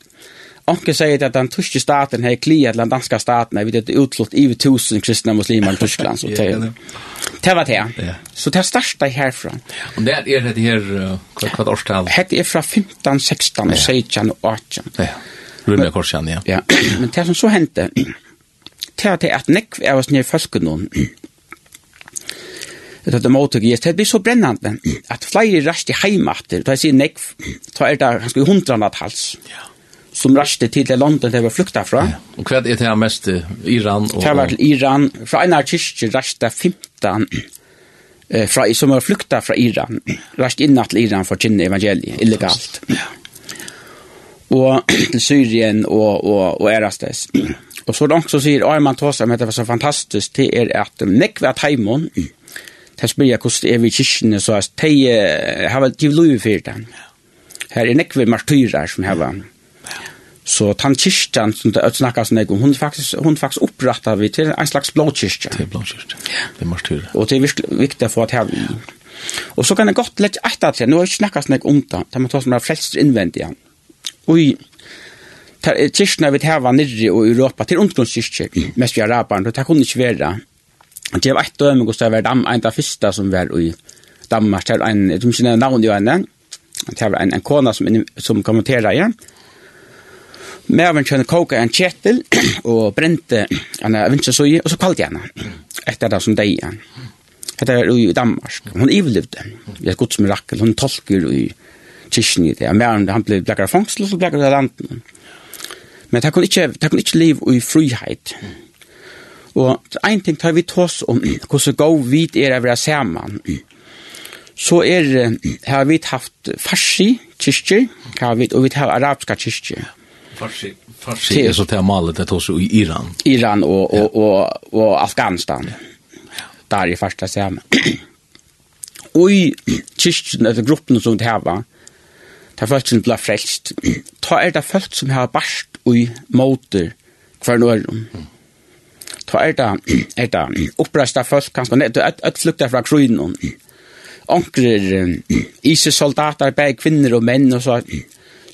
Anke sier at den tyske staten har kliet til den danske staten, vi vet at det er utslått i tusen kristne muslimer i Tyskland, så det Det var det. Ja. Så det starta herfra. Og det er det her, hva, hva årstal? Det er fra 15, 16, ja. 16 og 18. Ja, rymmer korsen, ja. ja. Men det som så hendte, det var det at nekv er oss nere føsken noen, det de motog i, det blir så brennande, at flere rast i heimater, da jeg sier nekv, da er det ganske hundranatt hals. Ja som raste til det landet de var flukta fra. Ja. Og hva er det her mest Iran? Og... Det var til Iran. Fra en av kyrkje raste 15 eh, fra, som var flukta fra Iran. Raste innan til Iran for å kjenne evangeliet, illegalt. Ja. Og til Syrien og, og, og Erastes. Og så langt så sier, Arman man men med det var så fantastisk, det er at nekve at heimån, det spør jeg hvordan det er vi kyrkjene, så at de har vel givet lov for det. Her er nekve martyrer som har vært Så tan kyrkjan som det snakkar sånn om, hun faktisk, hun faktisk oppretta vi til en slags blåkyrkja. Til blåkyrkja, det er martyr. Og det er virkelig viktig for at her... Og så kan jeg godt legge etter til, nå har jeg snakka sånn om det, det må ta som er frelst innvendig. Og i kyrkjene vi heva nirri og Europa til ungdomskyrkje, mest vi araberne, det kunne ikke være. Det var et dømme, og det var en av de første som var i Danmark, det var en, jeg tror ikke navn i henne, det var en, en kona som, som kommenterer, ja, Merven kjønne koka en kjettel og brente en vinsesøye, og så kalte jeg henne etter det som deg igjen. Dette er i Danmark. Hun ivelivde. Det er et gods mirakel. Hun tolker i kyrkjen i det. Men han ble blekkere fangsel, og så blekkere landen. Men det kunne ikke, det kunne ikke liv i frihet. Og en ting tar vi tås om hvordan gå vid er av være sammen. Så er, har vi haft farsi kyrkjer, og vi har arabiska kyrkjer. Farsi Farsi er så til här malet det også i Iran. Iran og og og, og Afghanistan. Der i første samman. Og i kyrkjen, eller gruppen som det her var, det er folk som ble frelst. Da er det folk som har barst i måter hver nå Da er det, er det oppresta folk, kanskje, det er et flukter fra krynen, onkler, isesoldater, begge kvinner og menn, og så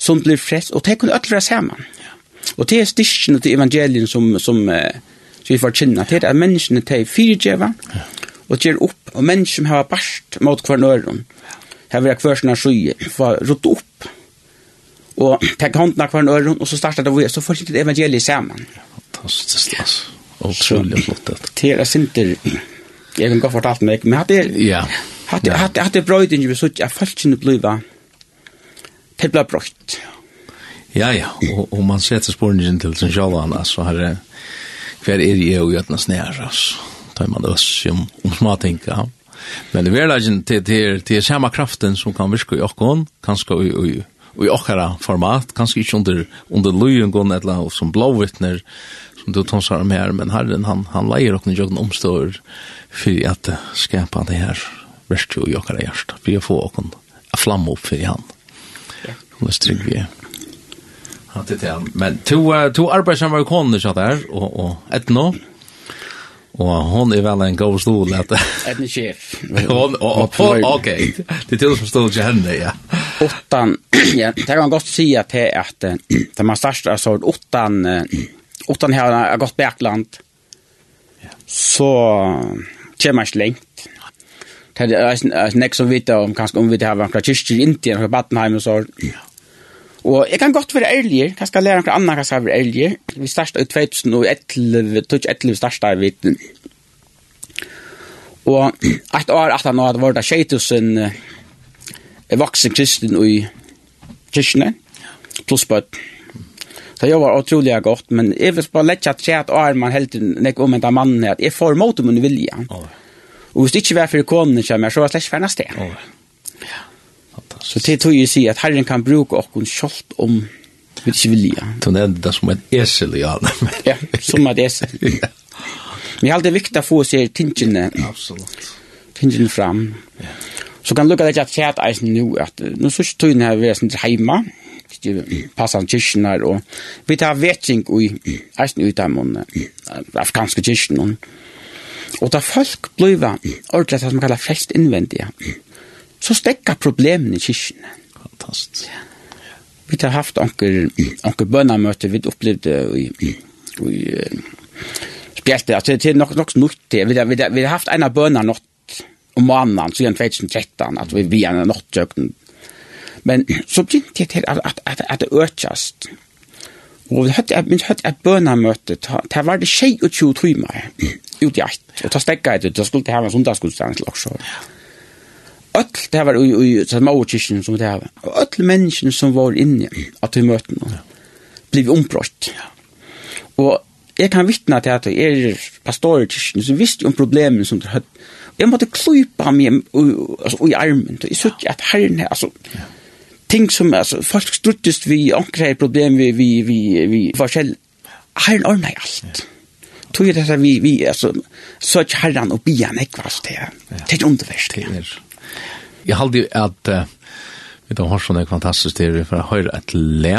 som blir frelst, og det kunne alle være sammen. Og det er styrkene til evangelien som, som, som vi får kjenne, det er at menneskene til fyrirgjeva, og gjør opp, og mennesker som har barst mot hver nøren, har vært hver sånne skje, får rått opp, og tek hånden av hver nøren, og så starter det, så får det evangeliet sammen. Fantastisk, altså. Otroligt flott det. Det är sinter. jeg kan godt fortalt meg, men hade Ja. Hade hade hade bröd inte vi så att falskne bliva det blir brukt. Ja, ja, og, og man setter spårningen til sin sjalvan, altså, her er hver er jeg og gjøtna snær, altså, tar man oss om, om smatinka. Men det er veldig til, til, til samme kraften som kan virke i okkon, kanskje i, i, i okkara format, kanskje ikke under, under løyengon, eller som blåvittner, som du tonsar om her, men herren, han, han leier okkon i jøkken omstår for at skapa det her verste i okkara hjärsta, for å få okkon a flamme opp for i hand. Paulus Tryggvi. Ja, det er det. Men to, uh, to arbeidsammerikoner satt der, og, og et nå. Og hon er vel en god stol at en sjef. Hon og og, og, ok. Det er til som stod til henne, ja. Åttan, ja, det kan godt si at det er at det man størst altså åttan åttan her har gått bakland. Så kommer ikke lengt. Det er nek som vet om kanskje om vi har vært kyrkjer i Indien, fra Badenheim og så. Ja Og jeg kan godt være ærlig, jeg skal lære noen annen hva skal være ærlig. Vi startet i 2011, 2011 startet vi. Og et år etter nå hadde vært det 2000 voksen kristen i kyrkene, pluss på et Så jag var otroligt godt, men jeg vil bare lette at säga at år man helt nek om en av mannen at jeg får mot min vilja. Oh. Og hvis det ikke var for konen kommer, så var det slett for steg. Oh. Ja. Så det tog jeg sier at Herren kan bruke okken kjølt om vi ikke vilja. Du nevnte det som et esel, ja. ja, som et esel. Men det har alltid viktig å få se tingene. Absolutt. Tingene fram. Ja. Så kan lukka det ikke at fjert eisen nu, at nå sørst tøyne her vi er sånn heima, passan kyrkjen her, og vi tar vetting i eisen ut av mun, afghanske kyrkjen, og da folk bliva ordentlig det som kallar flest innvendige så stekker problemene i kyrkene. Fantastisk. Ja. Vi har haft anker, anker bønnermøter vi opplevde i, i spjelte, altså det er nok, nok nytt til, vi, vi, vi har haft en av bønner nått om måneden, siden 2013, at vi vi en nått søkten. Men så begynte jeg til at, at, at, at det økjast. Og vi hadde, vi hadde et bønnermøte, det var det 22 timer, ut i 8, og da stekket jeg det, da skulle det ha en sundagsgudstjeneste også. Ja öll det var i i så mot kyrkan som det var. Och öll människan som var inne att vi mötte någon. Blev ombrott. Och jag kan vittna till att jag pastor i kyrkan så visste om problemen som det hade. Jag måste klypa mig alltså i armen. Jag såg att herren här alltså ting som alltså folk struttest vi omkring problem vi vi vi vi forskjell herren ordnar allt. Tog det att vi vi alltså söker herran och bian ekvast det. Det är underverst. Det är Jeg halde at uh, vi tar hårsen er fantastisk til for å høre et le.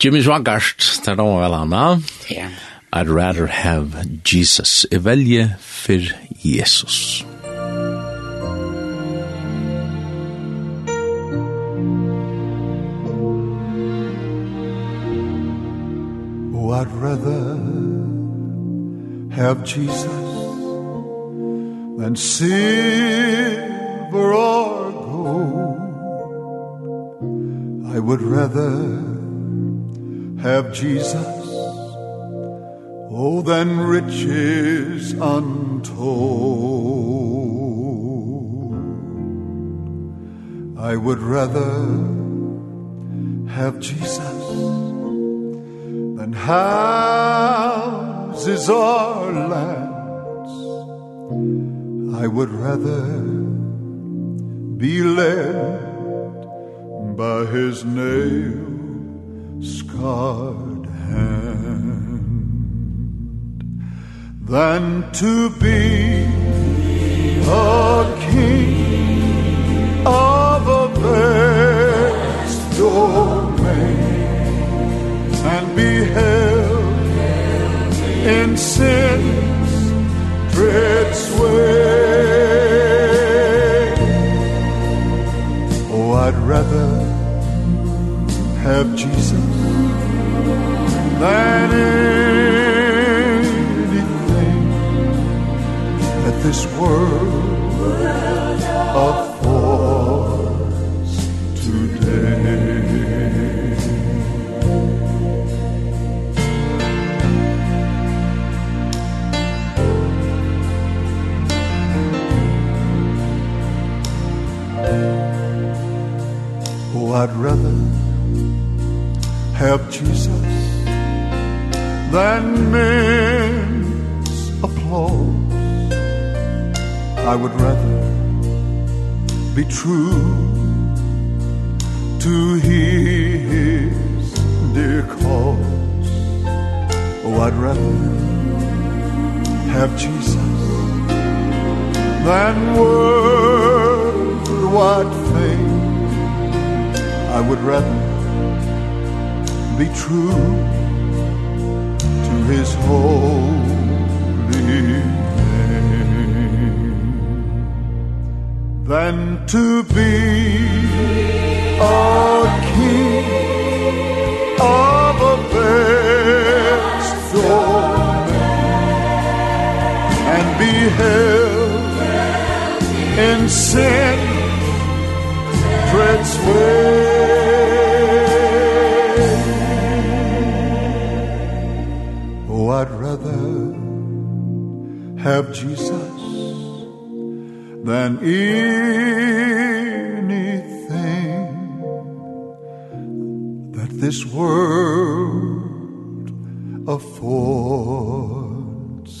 Jimmy Swaggart, det er da vel han Ja. I'd rather have Jesus. Jeg velger for Jesus. Oh, I'd rather have Jesus than sin silver or gold I would rather have Jesus Oh than riches untold. I would rather have Jesus than houses or lands. I would rather be led by his nail scarred hand than to be a king of a vast domain and be held in sin's dread sway. I'd rather have Jesus than anything that this world of I'd rather have Jesus than men's applause. I would rather be true to his dear cause. Oh, I'd rather have Jesus than worldwide I would rather be true to his holy name than to be a king of a vast domain and be held in sin treads way rather have Jesus than anything that this world affords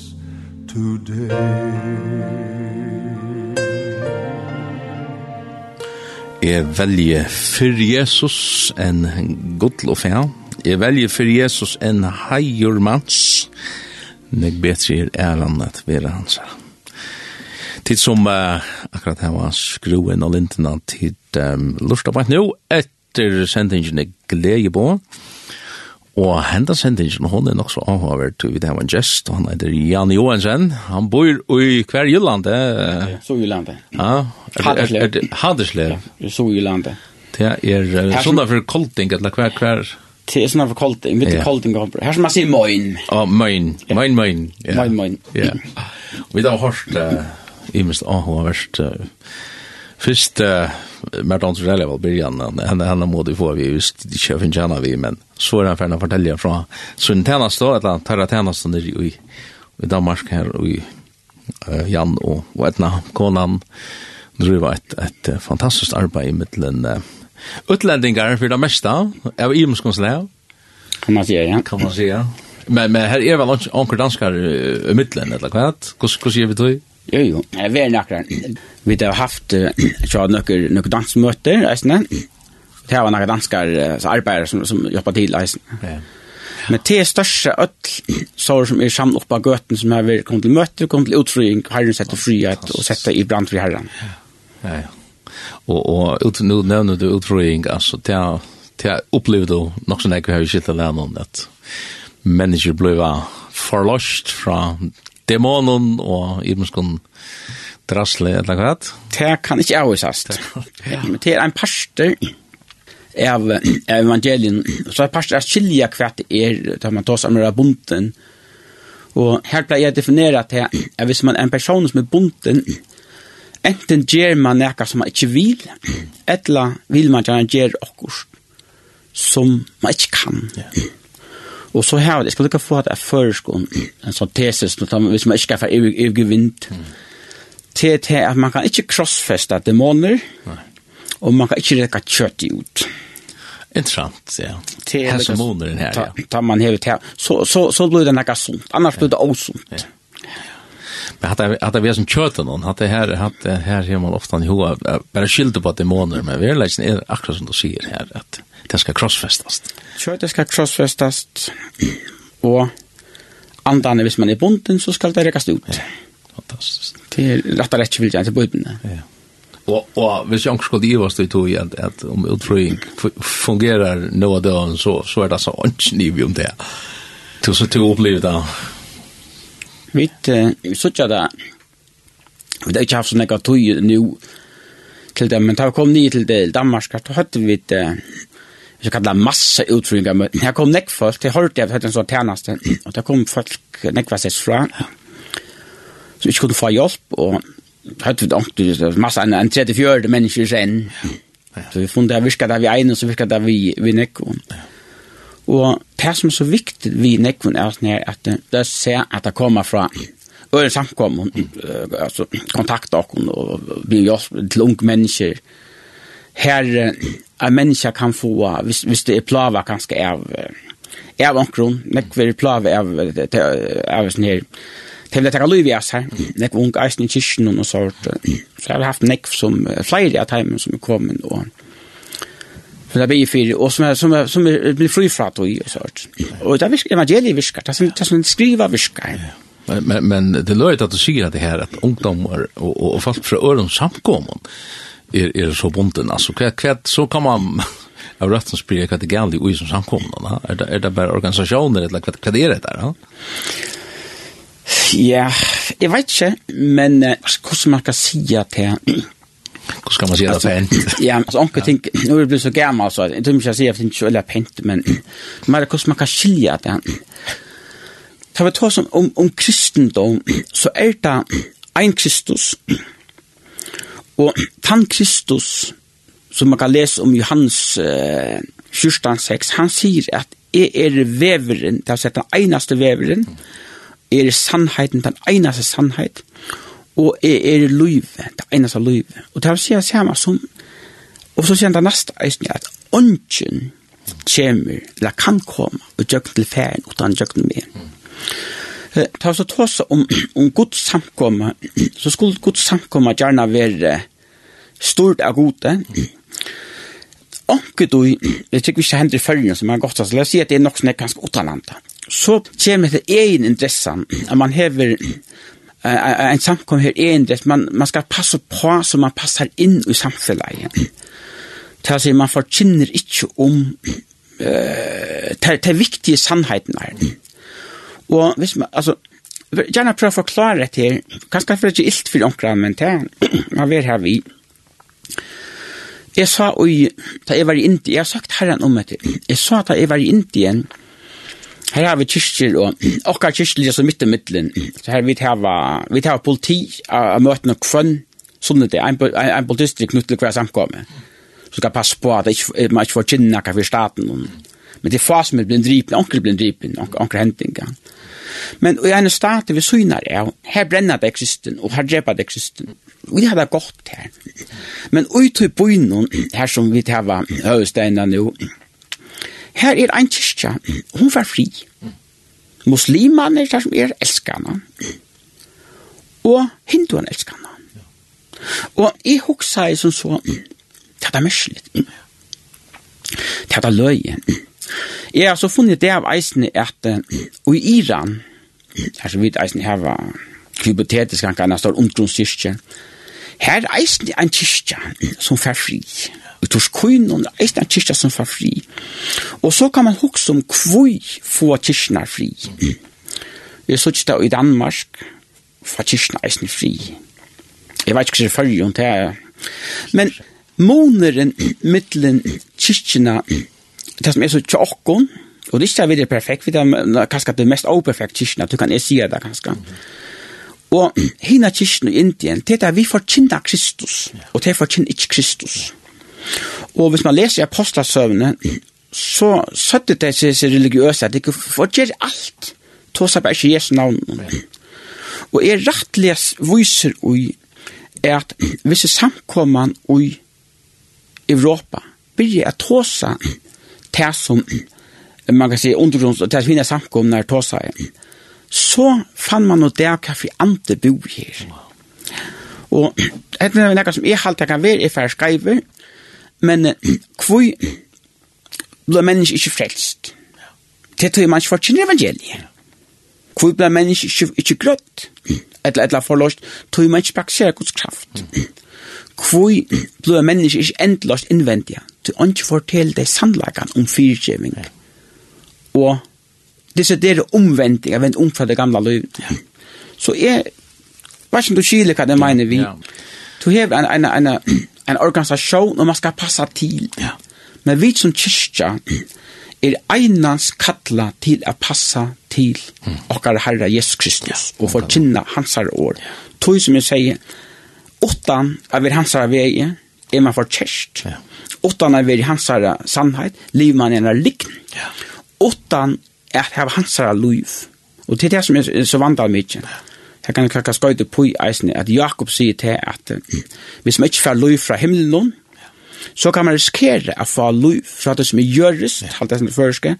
today. Jeg velger for Jesus en godlofell Jeg velger for Jesus en heier manns. men betri betre er æren at være hans. Tid som uh, akkurat her var skruen og lintene til um, lortabart nå, etter sendingen er glede på, Og henda sendingen, hon er nok så avhaver til vi det var en gest, og han heter Jan Johansen. Han bor i hver Jyllande. Så Jyllande. Ja. Haderslev. Haderslev. Så Jyllandet. Det er sånn for kolting, eller hver hver det är for för kallt, inte yeah. kallt ingår. Här som man sier moin. Ja, oh, moin. Moin moin. Ja. Moin moin. Ja. Vi har hørt, uh, i minst, å, hun har vært, värst Först eh Martin Sorell var byrjan, henne, henne han du få vi just en tjäna vi men så er han ferdig fortälja från fra sin tjenest da, eller tarra tjenest under i i Danmark här i Jan och og etna konan driva ett ett fantastiskt arbete i mitten utlendingar för det mesta av imskonsläv. Kan man säga, ja. Kan man säga. Men men här är väl onkel danskar i mitten eller vad? Hur hur ser vi då? Jo jo, vi är några. Vi har haft så några några dansmöten, alltså. Det var några danskar så arbetare som som jobbar till eisne. Ja. Men det største øll så som er samlet opp av gøten som har kommet til møter, kommet til utfrying, herren sette frihet og sette i brand for herren. Ja, ja og, og ut, nu nevner du utrøying, altså, det er, det er opplevd og nok som jeg har skilt alene om at mennesker ble forløst fra dæmonen og imenskånd drasle eller hva det? Det kan ikke avvisast. Det er en parster av evangelien, så er parster er skilja hva det er, da man tar seg med bunten. Og her pleier jeg å definere at hvis man er en person som er bunten, enten gjør man noe som man ikke vil, eller vil man gjerne ger okkur som man ikke kan. Ja. Og så her, jeg skal lukka få at jeg først en sånn tesis, hvis man ikke skal få evgevind, til til at man kan ikke krossfeste dæmoner, og man kan ikke rekka kjøtt ut. Intressant, ja. Til, Her som måneder her, ja. ta man hevet her, så, så, så blir det nekka sunt, annars blir det osunt. Ja. Men hade hade vi som köttar någon hade här hade här ser man ofta i hoa bara skylde på demoner men vi är liksom är akkurat som du säger här att det ska crossfestas. Kött ska crossfestas och andan hvis man är bunden så ska det räckas ut. Ja. Fantastiskt. Det är rätt rätt vill jag inte bunden. Ja. Och och hvis jag skulle ge oss det då att att om utfröing fungerar nå då så så är det så inte ni om det. Du så du upplevde det Vi sutja da, vi har ikke haft sånn ekka tøy nu til det, men da vi kom nye til det, Danmark, da hadde vi det, vi skal kalla massa utrydningar, men her kom nekk folk, det hørte jeg, det hørte en sånn tjeneste, og der kom folk nekk var sett fra, så ikke kunne få hjelp, og da hørte vi det ordentlig, massa, en, en 34 mennesker sen, så vi funnet det, virka det vi egnet, så virka det vi, vi nekk, og, Og det som er så viktig vi nekvun er at det ser at det kommer fra øren samkommun, altså kontakta okkur og vi hjelp til unge mennesker. Her er mennesker kan få, hvis, hvis det er plava ganske av, av omkron, nekver plava av, av sånn her, til det ta lov i oss her, nekver unge eisen i kyrkjen og sånt, så har vi haft nekv som flere av teimen som er kommet og för det blir fyrir, og som er, som er, som er, blir fri fra tog og sort. Og det er viskar evangeliet virker, det er som det er som skriva viskar. Men men men det låter at du sier at det her, at ungdomar og, og, og folk fra øren samkommer er, er så bunden altså, hva, hva, så kan man av rätt spyrir hva det gällde i ui som samkomna. Er det, er det bare organisasjoner, eller hva, det er det der? Ja, jeg vet ikke, men hvordan man kan si at det Hur ska man säga det pent? Ja, alltså onkel tänk nu blir det så gammal så jag tror inte jag säger att inte eller pent men men hur man kan skilja det. Ta vi ta som om om kristendom så är det en Kristus. Och han Kristus som man kan läsa om Johannes eh, 6, han säger att er er veveren, det er sett den eneste veveren, er sannheten den eneste sannheten og er, er løyve, det eneste løyve. Og det er å si det samme som, og så sier han det neste eisen, at ånden kommer, eller kan komme, og gjør til ferien, og den gjøkken med. Det er så tåse om, om Guds samkomme, så skulle Guds samkomme gjerne være stort av gode, Onke du, jeg tykker vi ikke hender i følgene som er godt, så la oss si at det er nok som er ganske utalanta. Så kommer det egen interessen, at man hever en samkom her endret, man, man skal passe på så man passer inn i samfunnet. Det er man forkynner ikke om uh, det, viktige sannheten her. Og hvis man, altså, gjerne prøve å forklare det her, kanskje for det er ikke ilt for omkring, men det man vil her vi. Jeg sa, og da jeg var i Indien, jeg har sagt herren om det, jeg sa da jeg var i Indien, Her har vi kyrkjer, og okkar kyrkjer er så midt i middelen. Så her vi har, vi har politi av møtene kvønn, sånn at det, en, en, en politist er knytt til hver samkomme. Så skal passe på at ikke, man ikke får kynne hva for staten. Men det er fast med blir dripen, onker blir dripen, onker hentinga. Men i en stat vi synar er, her brenner det eksisten, og her dreper det eksisten. Vi har det godt her. Men ut i byen her som vi tar høyesteina nå, her er ein kyrkja, hun var fri. Musliman er der som er elskana, og hinduen elskana. Og jeg hoksa jeg som så, det er mørkelig, det er løye. Jeg har så funnet det av eisene at og i Iran, her som vidt eisene her var hypotetisk, han kan ha stått omgrunns kyrkja, her eisene en kyrkja som fer fri. Ja og tors kvinnen, det er en kyrkja som får fri. Og så kan man huske om kvui få kyrkjene fri. Jeg så ikke det i Danmark, få kyrkjene eisen fri. Jeg vet ikke hva det er fyrir, det er... Men måneren, middelen, kyrkjene, det som er så tjokkon og det er ikke det er perfekt, det er kanskje det mest operfekt kyrkjene, du kan jeg si det kanskje. Og hina kyrkjene i Indien, det er vi forkynner Kristus, og det er forkynner ikke Kristus. Og hvis man leser apostelsøvnene, så søtter det seg seg religiøse, at det ikke forgjør alt, to seg bare ikke Jesu navn. Og er rettelig viser ui, er at hvis samkomman ui Europa, byrje at tåsa det som man kan si undergrunns og det fina samkomna er tåsa er, så fann man noe der hva for andre bo her. Og det er noe som jeg halte kan være i færre skreiver, Men kvoi blir menneske ikke frelst. Det tror jeg man ikke får kjenne evangeliet. Kvoi blir menneske ikke, ikke grøtt, eller eller forlåst, tror jeg man ikke praktiserer Guds kraft. Kvoi blir menneske ikke endelåst innvendige, til han ikke forteller deg sannlagen om fyrtjeving. Og disse der omvendinga, vendt om fra det gamle livet. Så jeg, hva som du skiljer hva det mener vi, du har en, en, en, en en organisation och man ska passa till. Ja. Men vi som kyrka er einans kalla til a passa til mm. okkar Herre Jesus Kristus ja, og forkynna hans år. Ja. Tog som jeg sier, åttan av er hans vei er man forkjørst. Ja. Åttan av er hans sannhet, liv man er likn. Ja. Åttan er av hans liv. Og til det som er så vandal mykje. Ja Jeg kan kakka skøyde på i eisene, at Jakob sier til at hvis man ikke får lov fra himmelen, så kan man riskere å få lov fra det som er gjørest, alt det som er førske,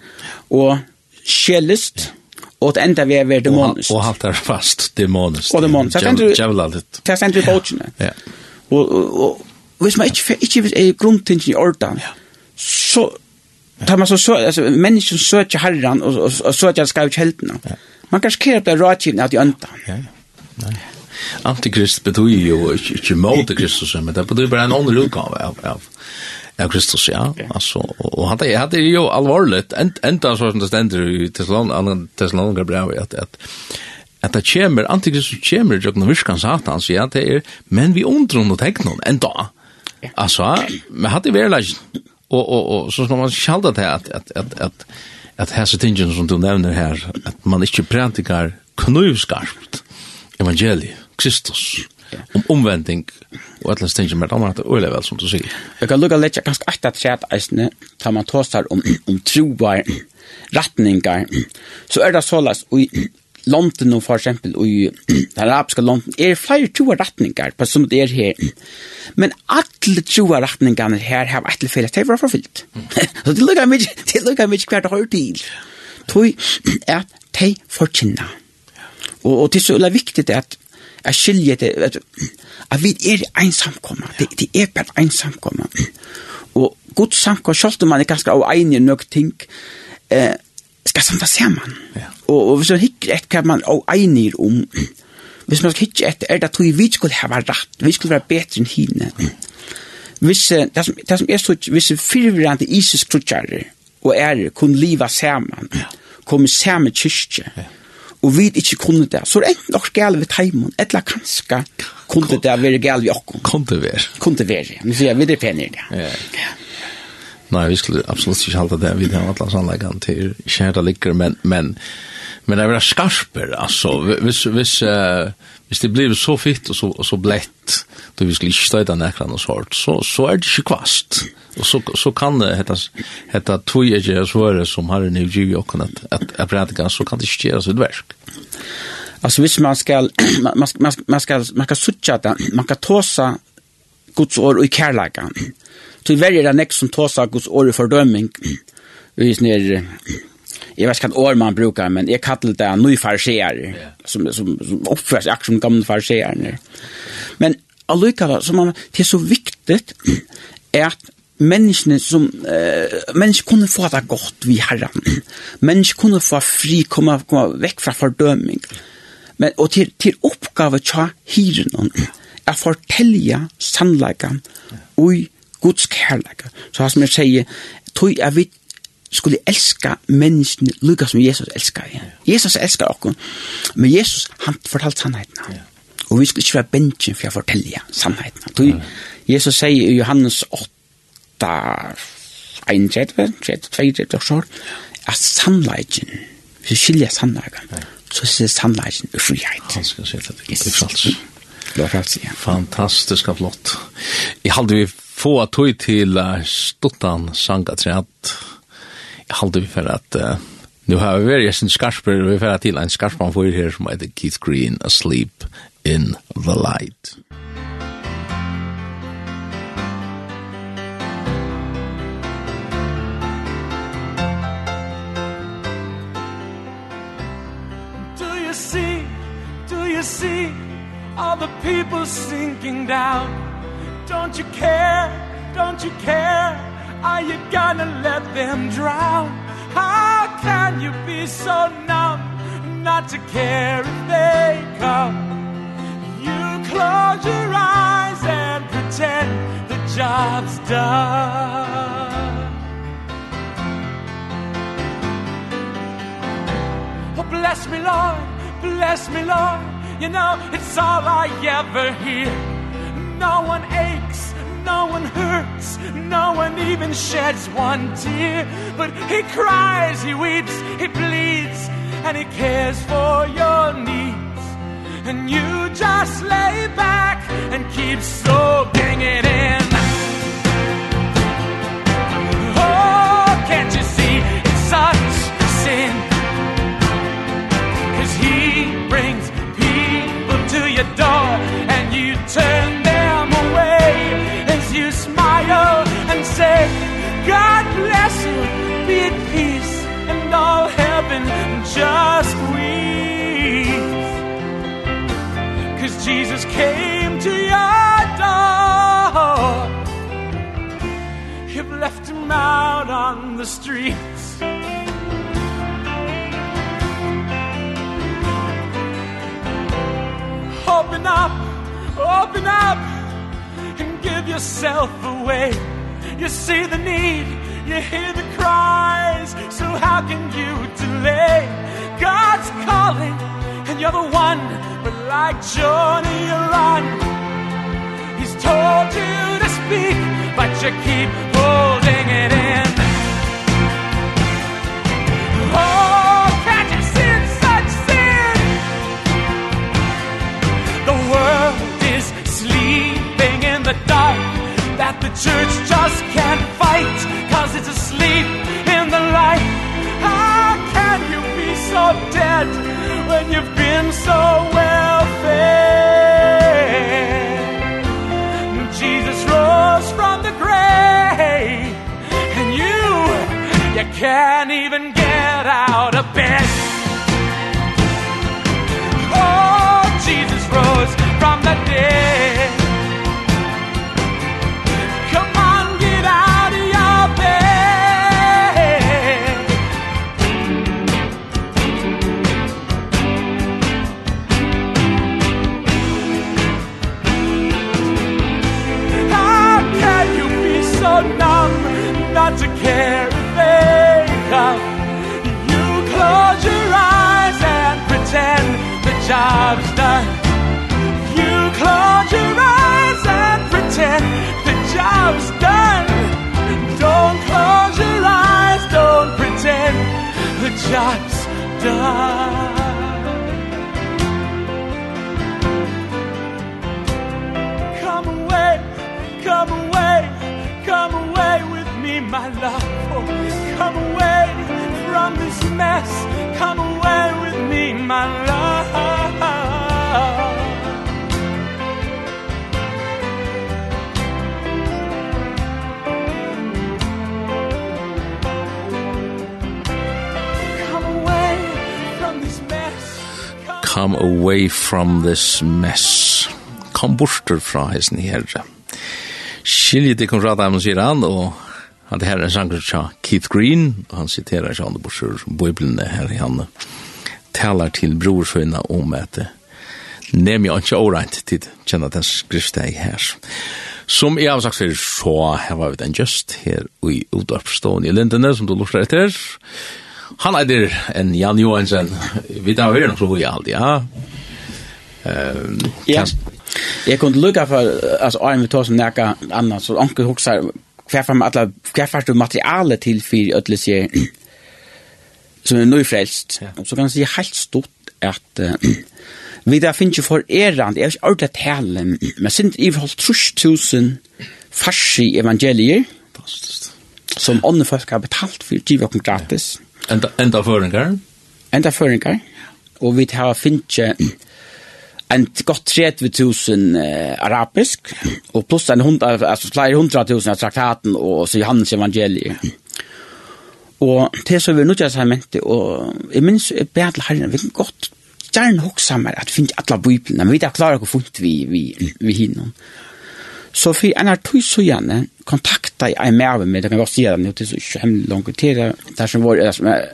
og sjelest, og det enda vi er ved dæmonist. Og alt er fast dæmonist. Og dæmonist. Det er enda vi båtjene. Og hvis man ikke, ikke er grunntingen i ordan, så tar man så, så altså, mennesken søker herren, og, og, og søker skrevet heltene. Man kan riskere at det er rådgivende at de ønsker. Ja, ja. Nei. Antikrist betyr jo ikke, ikke mot Kristus, men det betyr bare en åndelig utgave av, av, av Kristus, ja. Altså, og, og han er det jo alvorlig, enda så som det stender i Thessalonica brevet, at, at at det kommer, antikristus kommer i jøkken og virkans satans, ja, det er, men vi undrer noe teknon, enda. Altså, men hadde vi verleggen, og, og, og så skal man sjalda til at, at, at, at, at hese tingene som du nevner her, at man ikke prædikar knivskarpt, evangeliet, Kristus, om omvending, og alle stinget med damer, det er øyelig vel, som du sier. Jeg kan lukka litt, jeg kan skatta til at eisne, tar man tåstar om, om troar, ratningar, så er det sålas, og London for eksempel, og i den arabiske London, er flere troa ratningar, på som det er her. Men alle troa ratningarna her har et eller felles, det var forfyllt. Så det lukka mykje, det lukka mykje hvert hår til. Tui, at de forkynner Og, og det er så veldig viktig at jeg skiljer det, at, at vi er ensamkomma. det, det er bare ensamkomma. Og god samkomma, selv om man er ganske av enig nok ting, eh, skal samta saman. Ja. Og, og hvis man hikker et hva man er enig om, hvis man skal hikker et, er det at vi skulle ha rett, vi skulle være bedre enn henne. Hvis, det som, det som er så, hvis fyrvirrande isis-krutjare og er kunne liva saman, ja. kommer samme kyrkje, ja og vi ikke kunne det, så er det enten nok gale ved teimen, eller kanskje kunne det være gale ved okken. Kunne det være. Kunne det være, men sier jeg, vi er penere det. Ja. Nei, vi skulle absolutt ikke halte det, vi har alle sannleggene til kjære ligger, men, men, men det er skarper, altså, hvis, hvis, uh, hvis det blir så fitt og så, og så blett, då vi skulle ikke støyde nekran og sånt, så, så er det ikke kvast. Og så, så kan det heta, heta tog ikke svare som har en utgivet og at, at, at prædika, så kan det ikke gjøre sitt verk. Alltså hvis man skal, man man man skal, man skal sucha det man kan tåsa Guds ord i kärleken. Så väljer det nästa som tåsa Guds ord i fördömning. Vi är nere jag vet kan ord man brukar men jag kallar det en ny farseer yeah. som som som uppförs action gamla farseer. Yeah. Men allukkala som man det är så viktigt är att människan som eh människa kunde få det gott vi herran. Människa kunde få fri komma komma veck från fördömning. Men och till till uppgåva tja hiren att fortälja sannleikan och Guds kärlek. Så som jag säger, tog jag vid skulle elska mennesken lukka som Jesus elskar. Ja. Jesus elskar okkur, men Jesus han fortalt sannheten. Ja. Og vi skulle ikke være bensjen for å fortelle sannheten. Du, ja. Jesus sier i Johannes 8, 31, 32, 32, at sannleikjen, hvis vi skiljer sannleikjen, ja. så sier sannleikjen i frihet. Han skal si at det ikke blir frals. Det var ja. Fantastisk og flott. Jeg halde vi få tog til stuttan sangatræt, halde vi for at uh, nu har vi varit sin skarper vi för att till en skarpan for her som heter Keith Green Asleep in the Light. Do you see do you see all the people sinking down Don't you care don't you care Are you gonna let them drown? How can you be so numb Not to care if they come? You close your eyes and pretend the job's done. Oh, bless me, Lord, bless me, Lord. You know, it's all I ever hear. No one aches No one hurts, no one even sheds one tear. But he cries, he weeps, he bleeds And he cares for your needs. And you just lay back and keep soaking it in. Oh, can't you see it's such a sin? Cause he brings people to your door And you turn them God bless you. Be at peace and all heaven just weep cuz Jesus came to your door. You've left him out on the streets. Open up open up and give yourself away. You see the need, you hear the cries. So how can you delay? God's calling and you're the one But like Johnny, you run He's told you to speak But you keep holding it from this mess. Kom borster fra hesten herre. Skilje til Konrad Amon sier han, og han det her er en sanger til Keith Green, og han siterer seg andre borster bøyblene her i han talar til brorsøyna om at nem jeg ikke årent til kjenne den skriftsteg her. Som jeg har sagt før, så har vi den just her i Udarpstående i Lindene, som du lortar etter. Han er der en Jan Johansen. Vi tar høyre nok så vi alltid, ja. Ehm ja. Jeg kunne lukka for, altså, Arne, vi tar som nekka annan, så anker hoksar, hver fram alla, hver fast du materiale til for ödle sier, som er nøyfrelst, ja. så kan jeg si helt stort at uh, vi da finner ikke for erand, jeg har ikke ordentlig tale, men sind i forhold trus tusen farsi evangelier, som ånden folk har betalt for, givet oss gratis. Ja. Enda, enda føringar? Enda føringar, og vi har finnes en godt 30.000 eh, arabisk, og pluss en hund altså flere hundra tusen av traktaten og så Johannes evangeliet. Og til så vi nødt til seg og jeg minns, jeg ber til herren, vi kan godt gjerne hoksa meg at finne alle biblene, men vi er klare hvor funnet vi, vi, vi hinner. Så for en av tog så gjerne kontakta jeg med meg, det kan jeg bare si det, det er ikke hemmelig langt til det, det er som var, det er som er,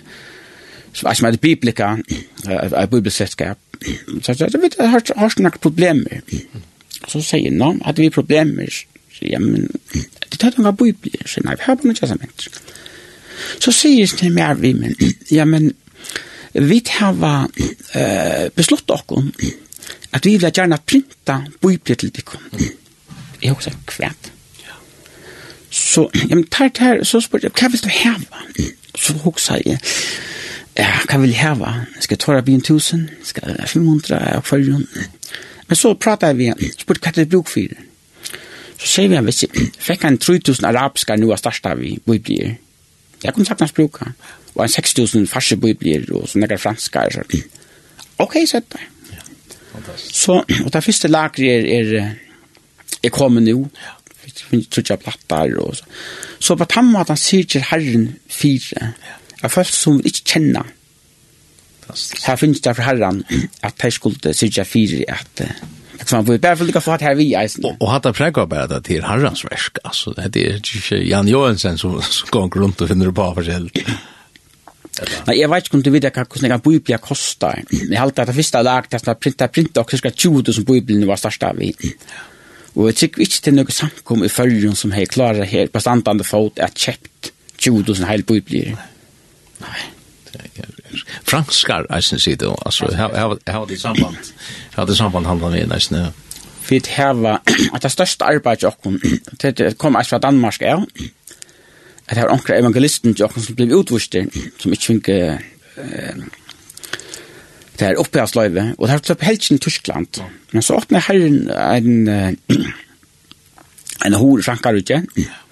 som så var det biblika, er bibelselskap. Så jeg sa, vet du, har du snakket problemer? Så sier han, hadde vi problemer, Så jeg, men det tar noen var så nei, vi har bare noe testament. Så sier jeg, til meg, vi, men, ja, men, vi har uh, besluttet oss at vi vil gjerne printa bibel til dere. Jeg har også kvært. Så, ja, men, tar, tar, så spør jeg, hva vil du hava? Så hoksa jeg, ja, hva vil jeg hava? Skal jeg tåra byen tusen? Skal jeg 500 av kvarjon? Men så pratet vi, spurt hva det er bruk for. Så sier vi, hvis jeg fikk han 3000 arabiska nu av starsta vi biblier. Jeg kunne sagt hans bruka. Og han 6000 farse biblier og så nekker franska. Så. Ok, sett det. Så, og det første lagret er, er, er kommet nu. Finnes trutja plattar og så. Så på tamma at han sier til herren fire. Ja av folk som vi ikke kjenner. Her finnes det for herren at de skulle syrja fire at Så man blir bare for å få her vi eisen. Og hatt det prekka bare det til herrens versk, altså. Det er ikke Jan Johansen som går rundt og finner på forskjellig. Nei, jeg vet ikke om du vet hva hvordan en biblia kostar. Jeg halte at det første lag til å printa print og ska 20 som biblien var størst av i. Og jeg tykker ikke til noe samkom i følgen som har klarer her på standande fot er kjøpt 20 000 hele biblier. Nei Franskar, eisen sier ikke, altså, jeg har det samband, jeg har det samband handla med, eisen, ja. Vi heva, at det største arbeidet til okken, det kom eis fra Danmark, ja, at det var onkra evangelisten til okken som blei utvurster, som ikke fink det er oppe av sløyve, og det her tøpp helst i Tyskland, men så åpne herren en en hore frankar utje, ja,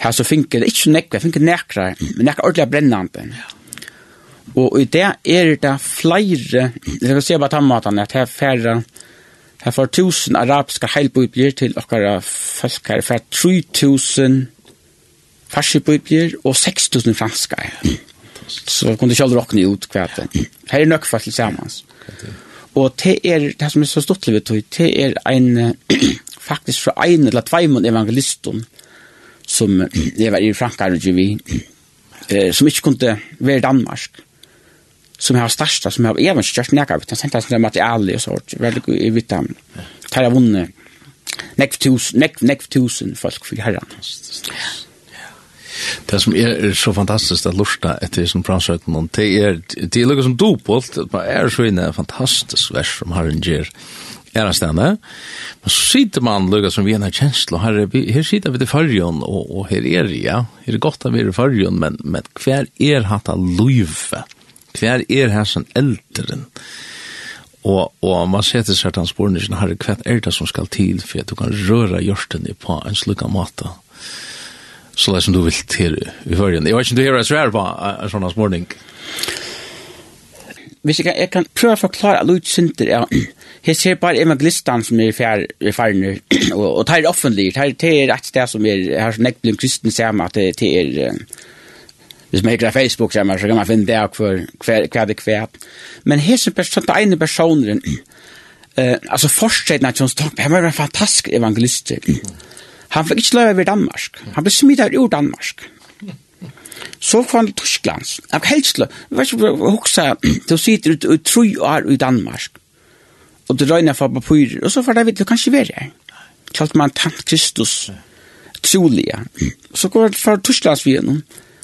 her så finner det ikke nekve, jeg finner nekra, men nekra ordentlig brennande. Og i det er det flere, jeg kan se på tannmaten, at her færre, her får tusen arabiske heilbøyblir til okkara folk her, for 3000 farsibøyblir og 6000 franske. Så kunne ikke alle råkne ut hva det. Her er nøkva til samans. Og det er, det som er så stort stortlig, det er en, faktisk fra en eller tveimann evangelisten, som jeg var i Frankrike vi, eh, som ikke kunne være i Danmark, som har størsta, som har even størst nekka, vi tenkte sånn materiale og sånt, veldig god i vita, tar jeg vunnet, nekv tusen, nekv, nekv tusen folk for herran. Det som er så fantastisk at lusta etter som fransøyten om, det er, det er lukket som dopolt, det er så inne fantastisk vers som herren gjør, gjer, en stanna. Men så sitter man lugga som vi har känsla här vi her sitter vi til fargen, og, og her er det ja. Är det godt at vi er i fargen, men men hver er hatt av luva. Hver er her som äldren. Og, og man sätter sig att han spårnischen har kvar är det som skal til, for at du kan røre hjørten i på en slukka måte? Så läs som du vil til i förjon. Jeg vet ikke om du hører så här på såna smorning hvis jeg, kan, jeg kan prøve å forklare alle utsynder, ja. Jeg ser bare evangelistene som er fer, ferner, og, og det er offentlig, det er et sted som er, her som nekblir kristen sammen, at det, det er, hvis man ikke hikker Facebook sammen, så kan man finne det hver, for hva det hva. Men hese person, den ene personen, uh, altså fortsetten av John Stock han var en fantastisk evangelist. Han fikk ikke lov over Danmark. Han ble smittet ur Danmark så kom til Tyskland. Jeg helst, jeg vet ikke, jeg husker, du sitter ut i tru år i Danmark, og du røyner for papyrer, og så får det vidt, du kanskje være her. Kalt man tant Kristus, trolige. Så går det fra Tysklands vi gjennom,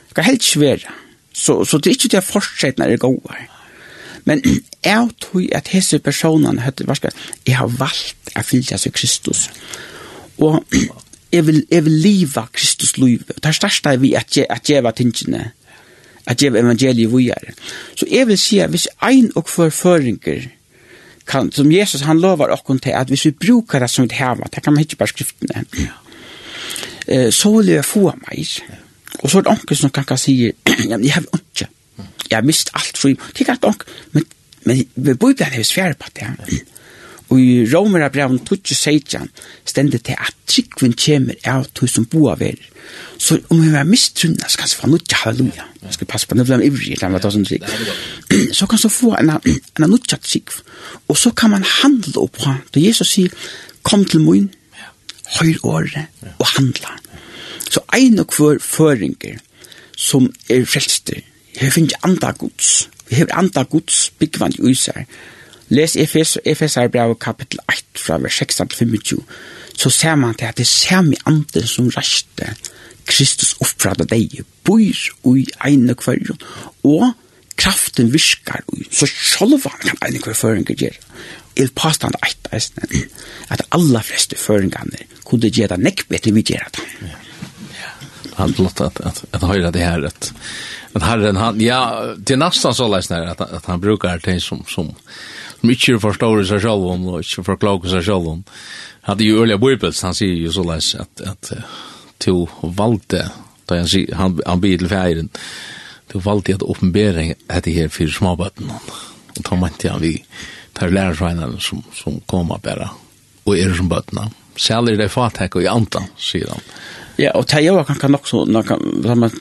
det kan helst være. Så, så det er ikke det fortsatt når det går her. Men jeg tror at disse personene, jeg har valgt å fylle seg Kristus. Og jeg vil, jeg vil liva Kristus liv. Det er største vi at jeg, at jeg var tingene, at jeg var evangeliet vi er. Så jeg vil si at hvis ein og forføringer kan, som Jesus han lovar okkur til, at hvis vi brukar det som vi hava, det kan man ikke bare skriftene, ja. så vil jeg få meg. Og så er det onker som kan, kan si, ja, jeg har ikke, jeg har mist alt fri, det er ikke onker, men, men vi bor bare hos fjerde på det, ja. Og i romera breven 27 stendet til at tryggven kommer av tog som boa ver. Så om vi er mistrunna, så kan vi få nutja halleluja. Skal passe på, nå blir han ivrig, la meg ta trygg. Så kan vi få en, en nutja trygg. Og så kan man handla opp på. Da Jesus sier, kom til mun, høyr året, og handla. Så ein og hver føringer som er frelster, jeg finner ikke andre gods. Vi har andre gods byggvand i seg Les Efes, Efesar brev kapitel 8 fra vers 16 til 25, så ser man til at det ser med anden som raste Kristus oppfra deg, bor i ene kvarjon, og kraften virkar ui, så sjolvan kan ene kvarføringer gjøre. Jeg påstand eit eisne, at alla fleste føringene kunne gjøre det nekk bedre vi gjøre det. Ja. Allt låt at, at, att höra det her at, at Herren han ja det er nesten så läsnar at, at han brukar det som som som ikke forstår seg selv om, og ikke forklager seg selv om. Hadde jo Ørlia Bøybels, han sier jo så leis at, at to valgte, da han, sier, han, han blir til feiren, to valgte at åpenbere etter her for småbøtten. Og da mente han vi tar lærersveinene som, som kommer bare, og er som bøttene. Særlig det fatek og i antan, sier han. Ja, og det er jo kanskje nok så, når man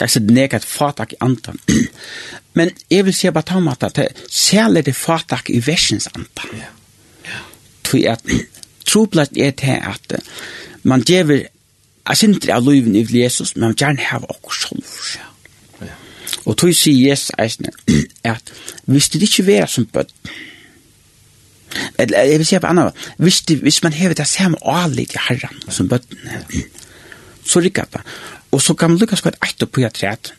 kanskje nekat fatak i antan. Men jeg vil si bare ta om at det særlig det fatak i versens antan. Ja. Ja. Tui at troplast er til at man djever a sindri av luven i Jesus, men man gjerne har okkur sjolv. Ja. Og tog sier Jesus eisne at hvis det ikke vera som bøtt, eller jeg vil si på annan, hvis, det, hvis man hever det samme alit i herran som bøtten, så rikker det. Og så kan man lukka skvart eit på et træt,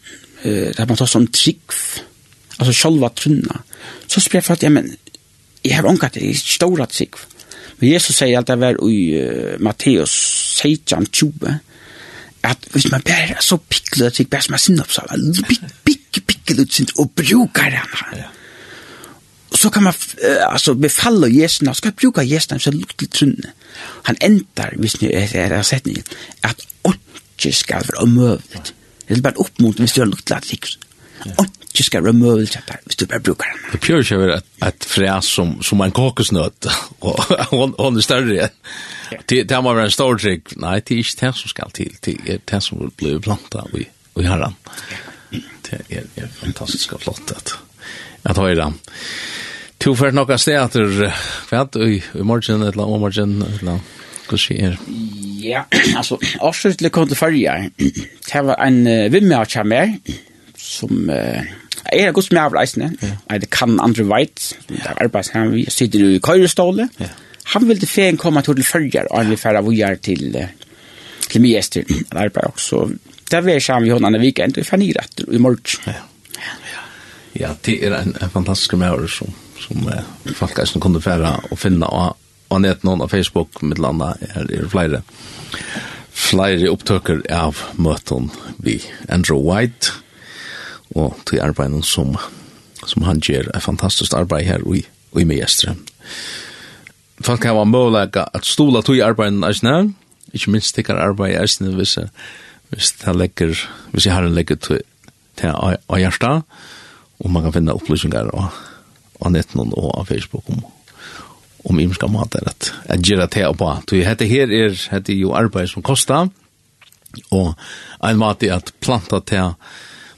uh, der man tar som trikv, altså sjolva trunna. Så spyr jeg for at, ja, men, jeg har ångat det, i stora trikv. Men Jesus sier alt det var i uh, Matteus 16, 20, at hvis man bare er så pikkelig trikv, bare som er sinnopsala, pikkelig, pikkelig, pikkelig, pikkelig, og brukar han Ja. Så kan man uh, altså befalle Jesus, og skal bruka Jesus, så lukte trunne. Han endar, hvis ni er, er, er setningen, at ånd ikke skal være møvet. Det er bare oppmunt hvis du har lukket lagt sikkert. Ikke skal være møvet hvis du bare brukar den. Det pjør ikke være et fræs som, som en kokosnøt, og hun er større. igjen. Det må være en stor trygg. Nei, det er ikke det som skal til. Det er det som vil bli plantet i, i herren. Det er, er fantastisk og flott at, at høyre. Tu fyrir nokka steater, kvært, i morgen, eller om morgen, eller Hva sier Ja, altså, avsluttelig kom til farja. Det var en uh, vimme av som som uh, er en god reisende. Ja. Det kan andre veit. Det er arbeids, han sitter i køyrestålet. Ja. Han ville feien komme til farja, og han ville fære vujar til, til mye ester. Det er arbeid også. Det var sammen vi hånden en weekend, og vi fann i rett i morgen. Ja. Ja. Det er en, en fantastisk maver som, som eh, folk er som kunne fære og finne og og nett noen av Facebook, med landa, er, er flere. Flere opptøkker av møten vi Andrew White, og til arbeidet som, som han gjør er fantastisk arbeid her i, i Miestrem. Folk har mulighet at stola til arbeidet er snø, ikke minst tikkar arbeid er snø hvis, hvis, det legger, hvis jeg har en legger til, til å, og man kan finne opplysninger og, og netten og av Facebook om om imska mater at, at gjøre te på. Så hette her er, hette jo arbeid som kostar, og ein mat er at planta te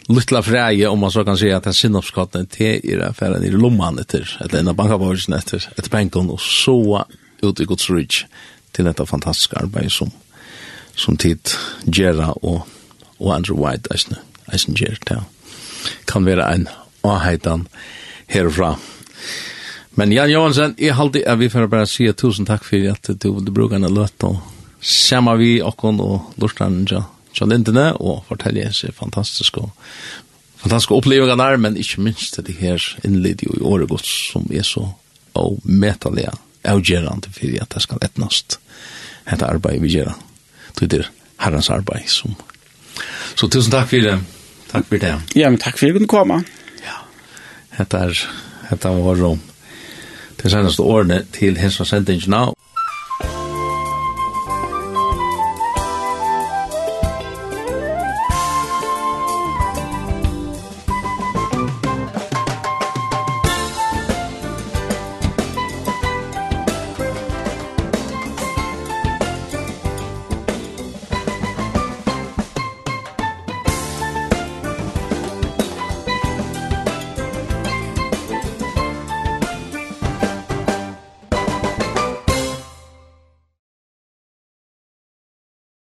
luttla fræje, om man så kan säga att ein sinopskatten te er det affären i lomman etter, eller en av bankabavisen etter, etter pengen, og så ut i Guds rydg til dette fantastiske arbeid som, som tid Gera og, og Andrew White eisen, eisen Gera til. Kan være en avheitan herfra. Men Jan Johansen, jeg halte at vi får bare si tusen takk for at du ville bruke en løt og samme vi okken og lortene til ja, lintene og fortelle seg fantastisk og fantastiske opplevelser der, men ikke minst det her innlid i året godt som er så og metallige avgjørende for at det skal etnast dette arbeidet vi gjør. Det er herrens arbeid som Så tusen takk for det. Takk for det. Ja, men takk for at du kunne komme. Ja, dette er, Hetta var rom de senaste årene til hessa sendingene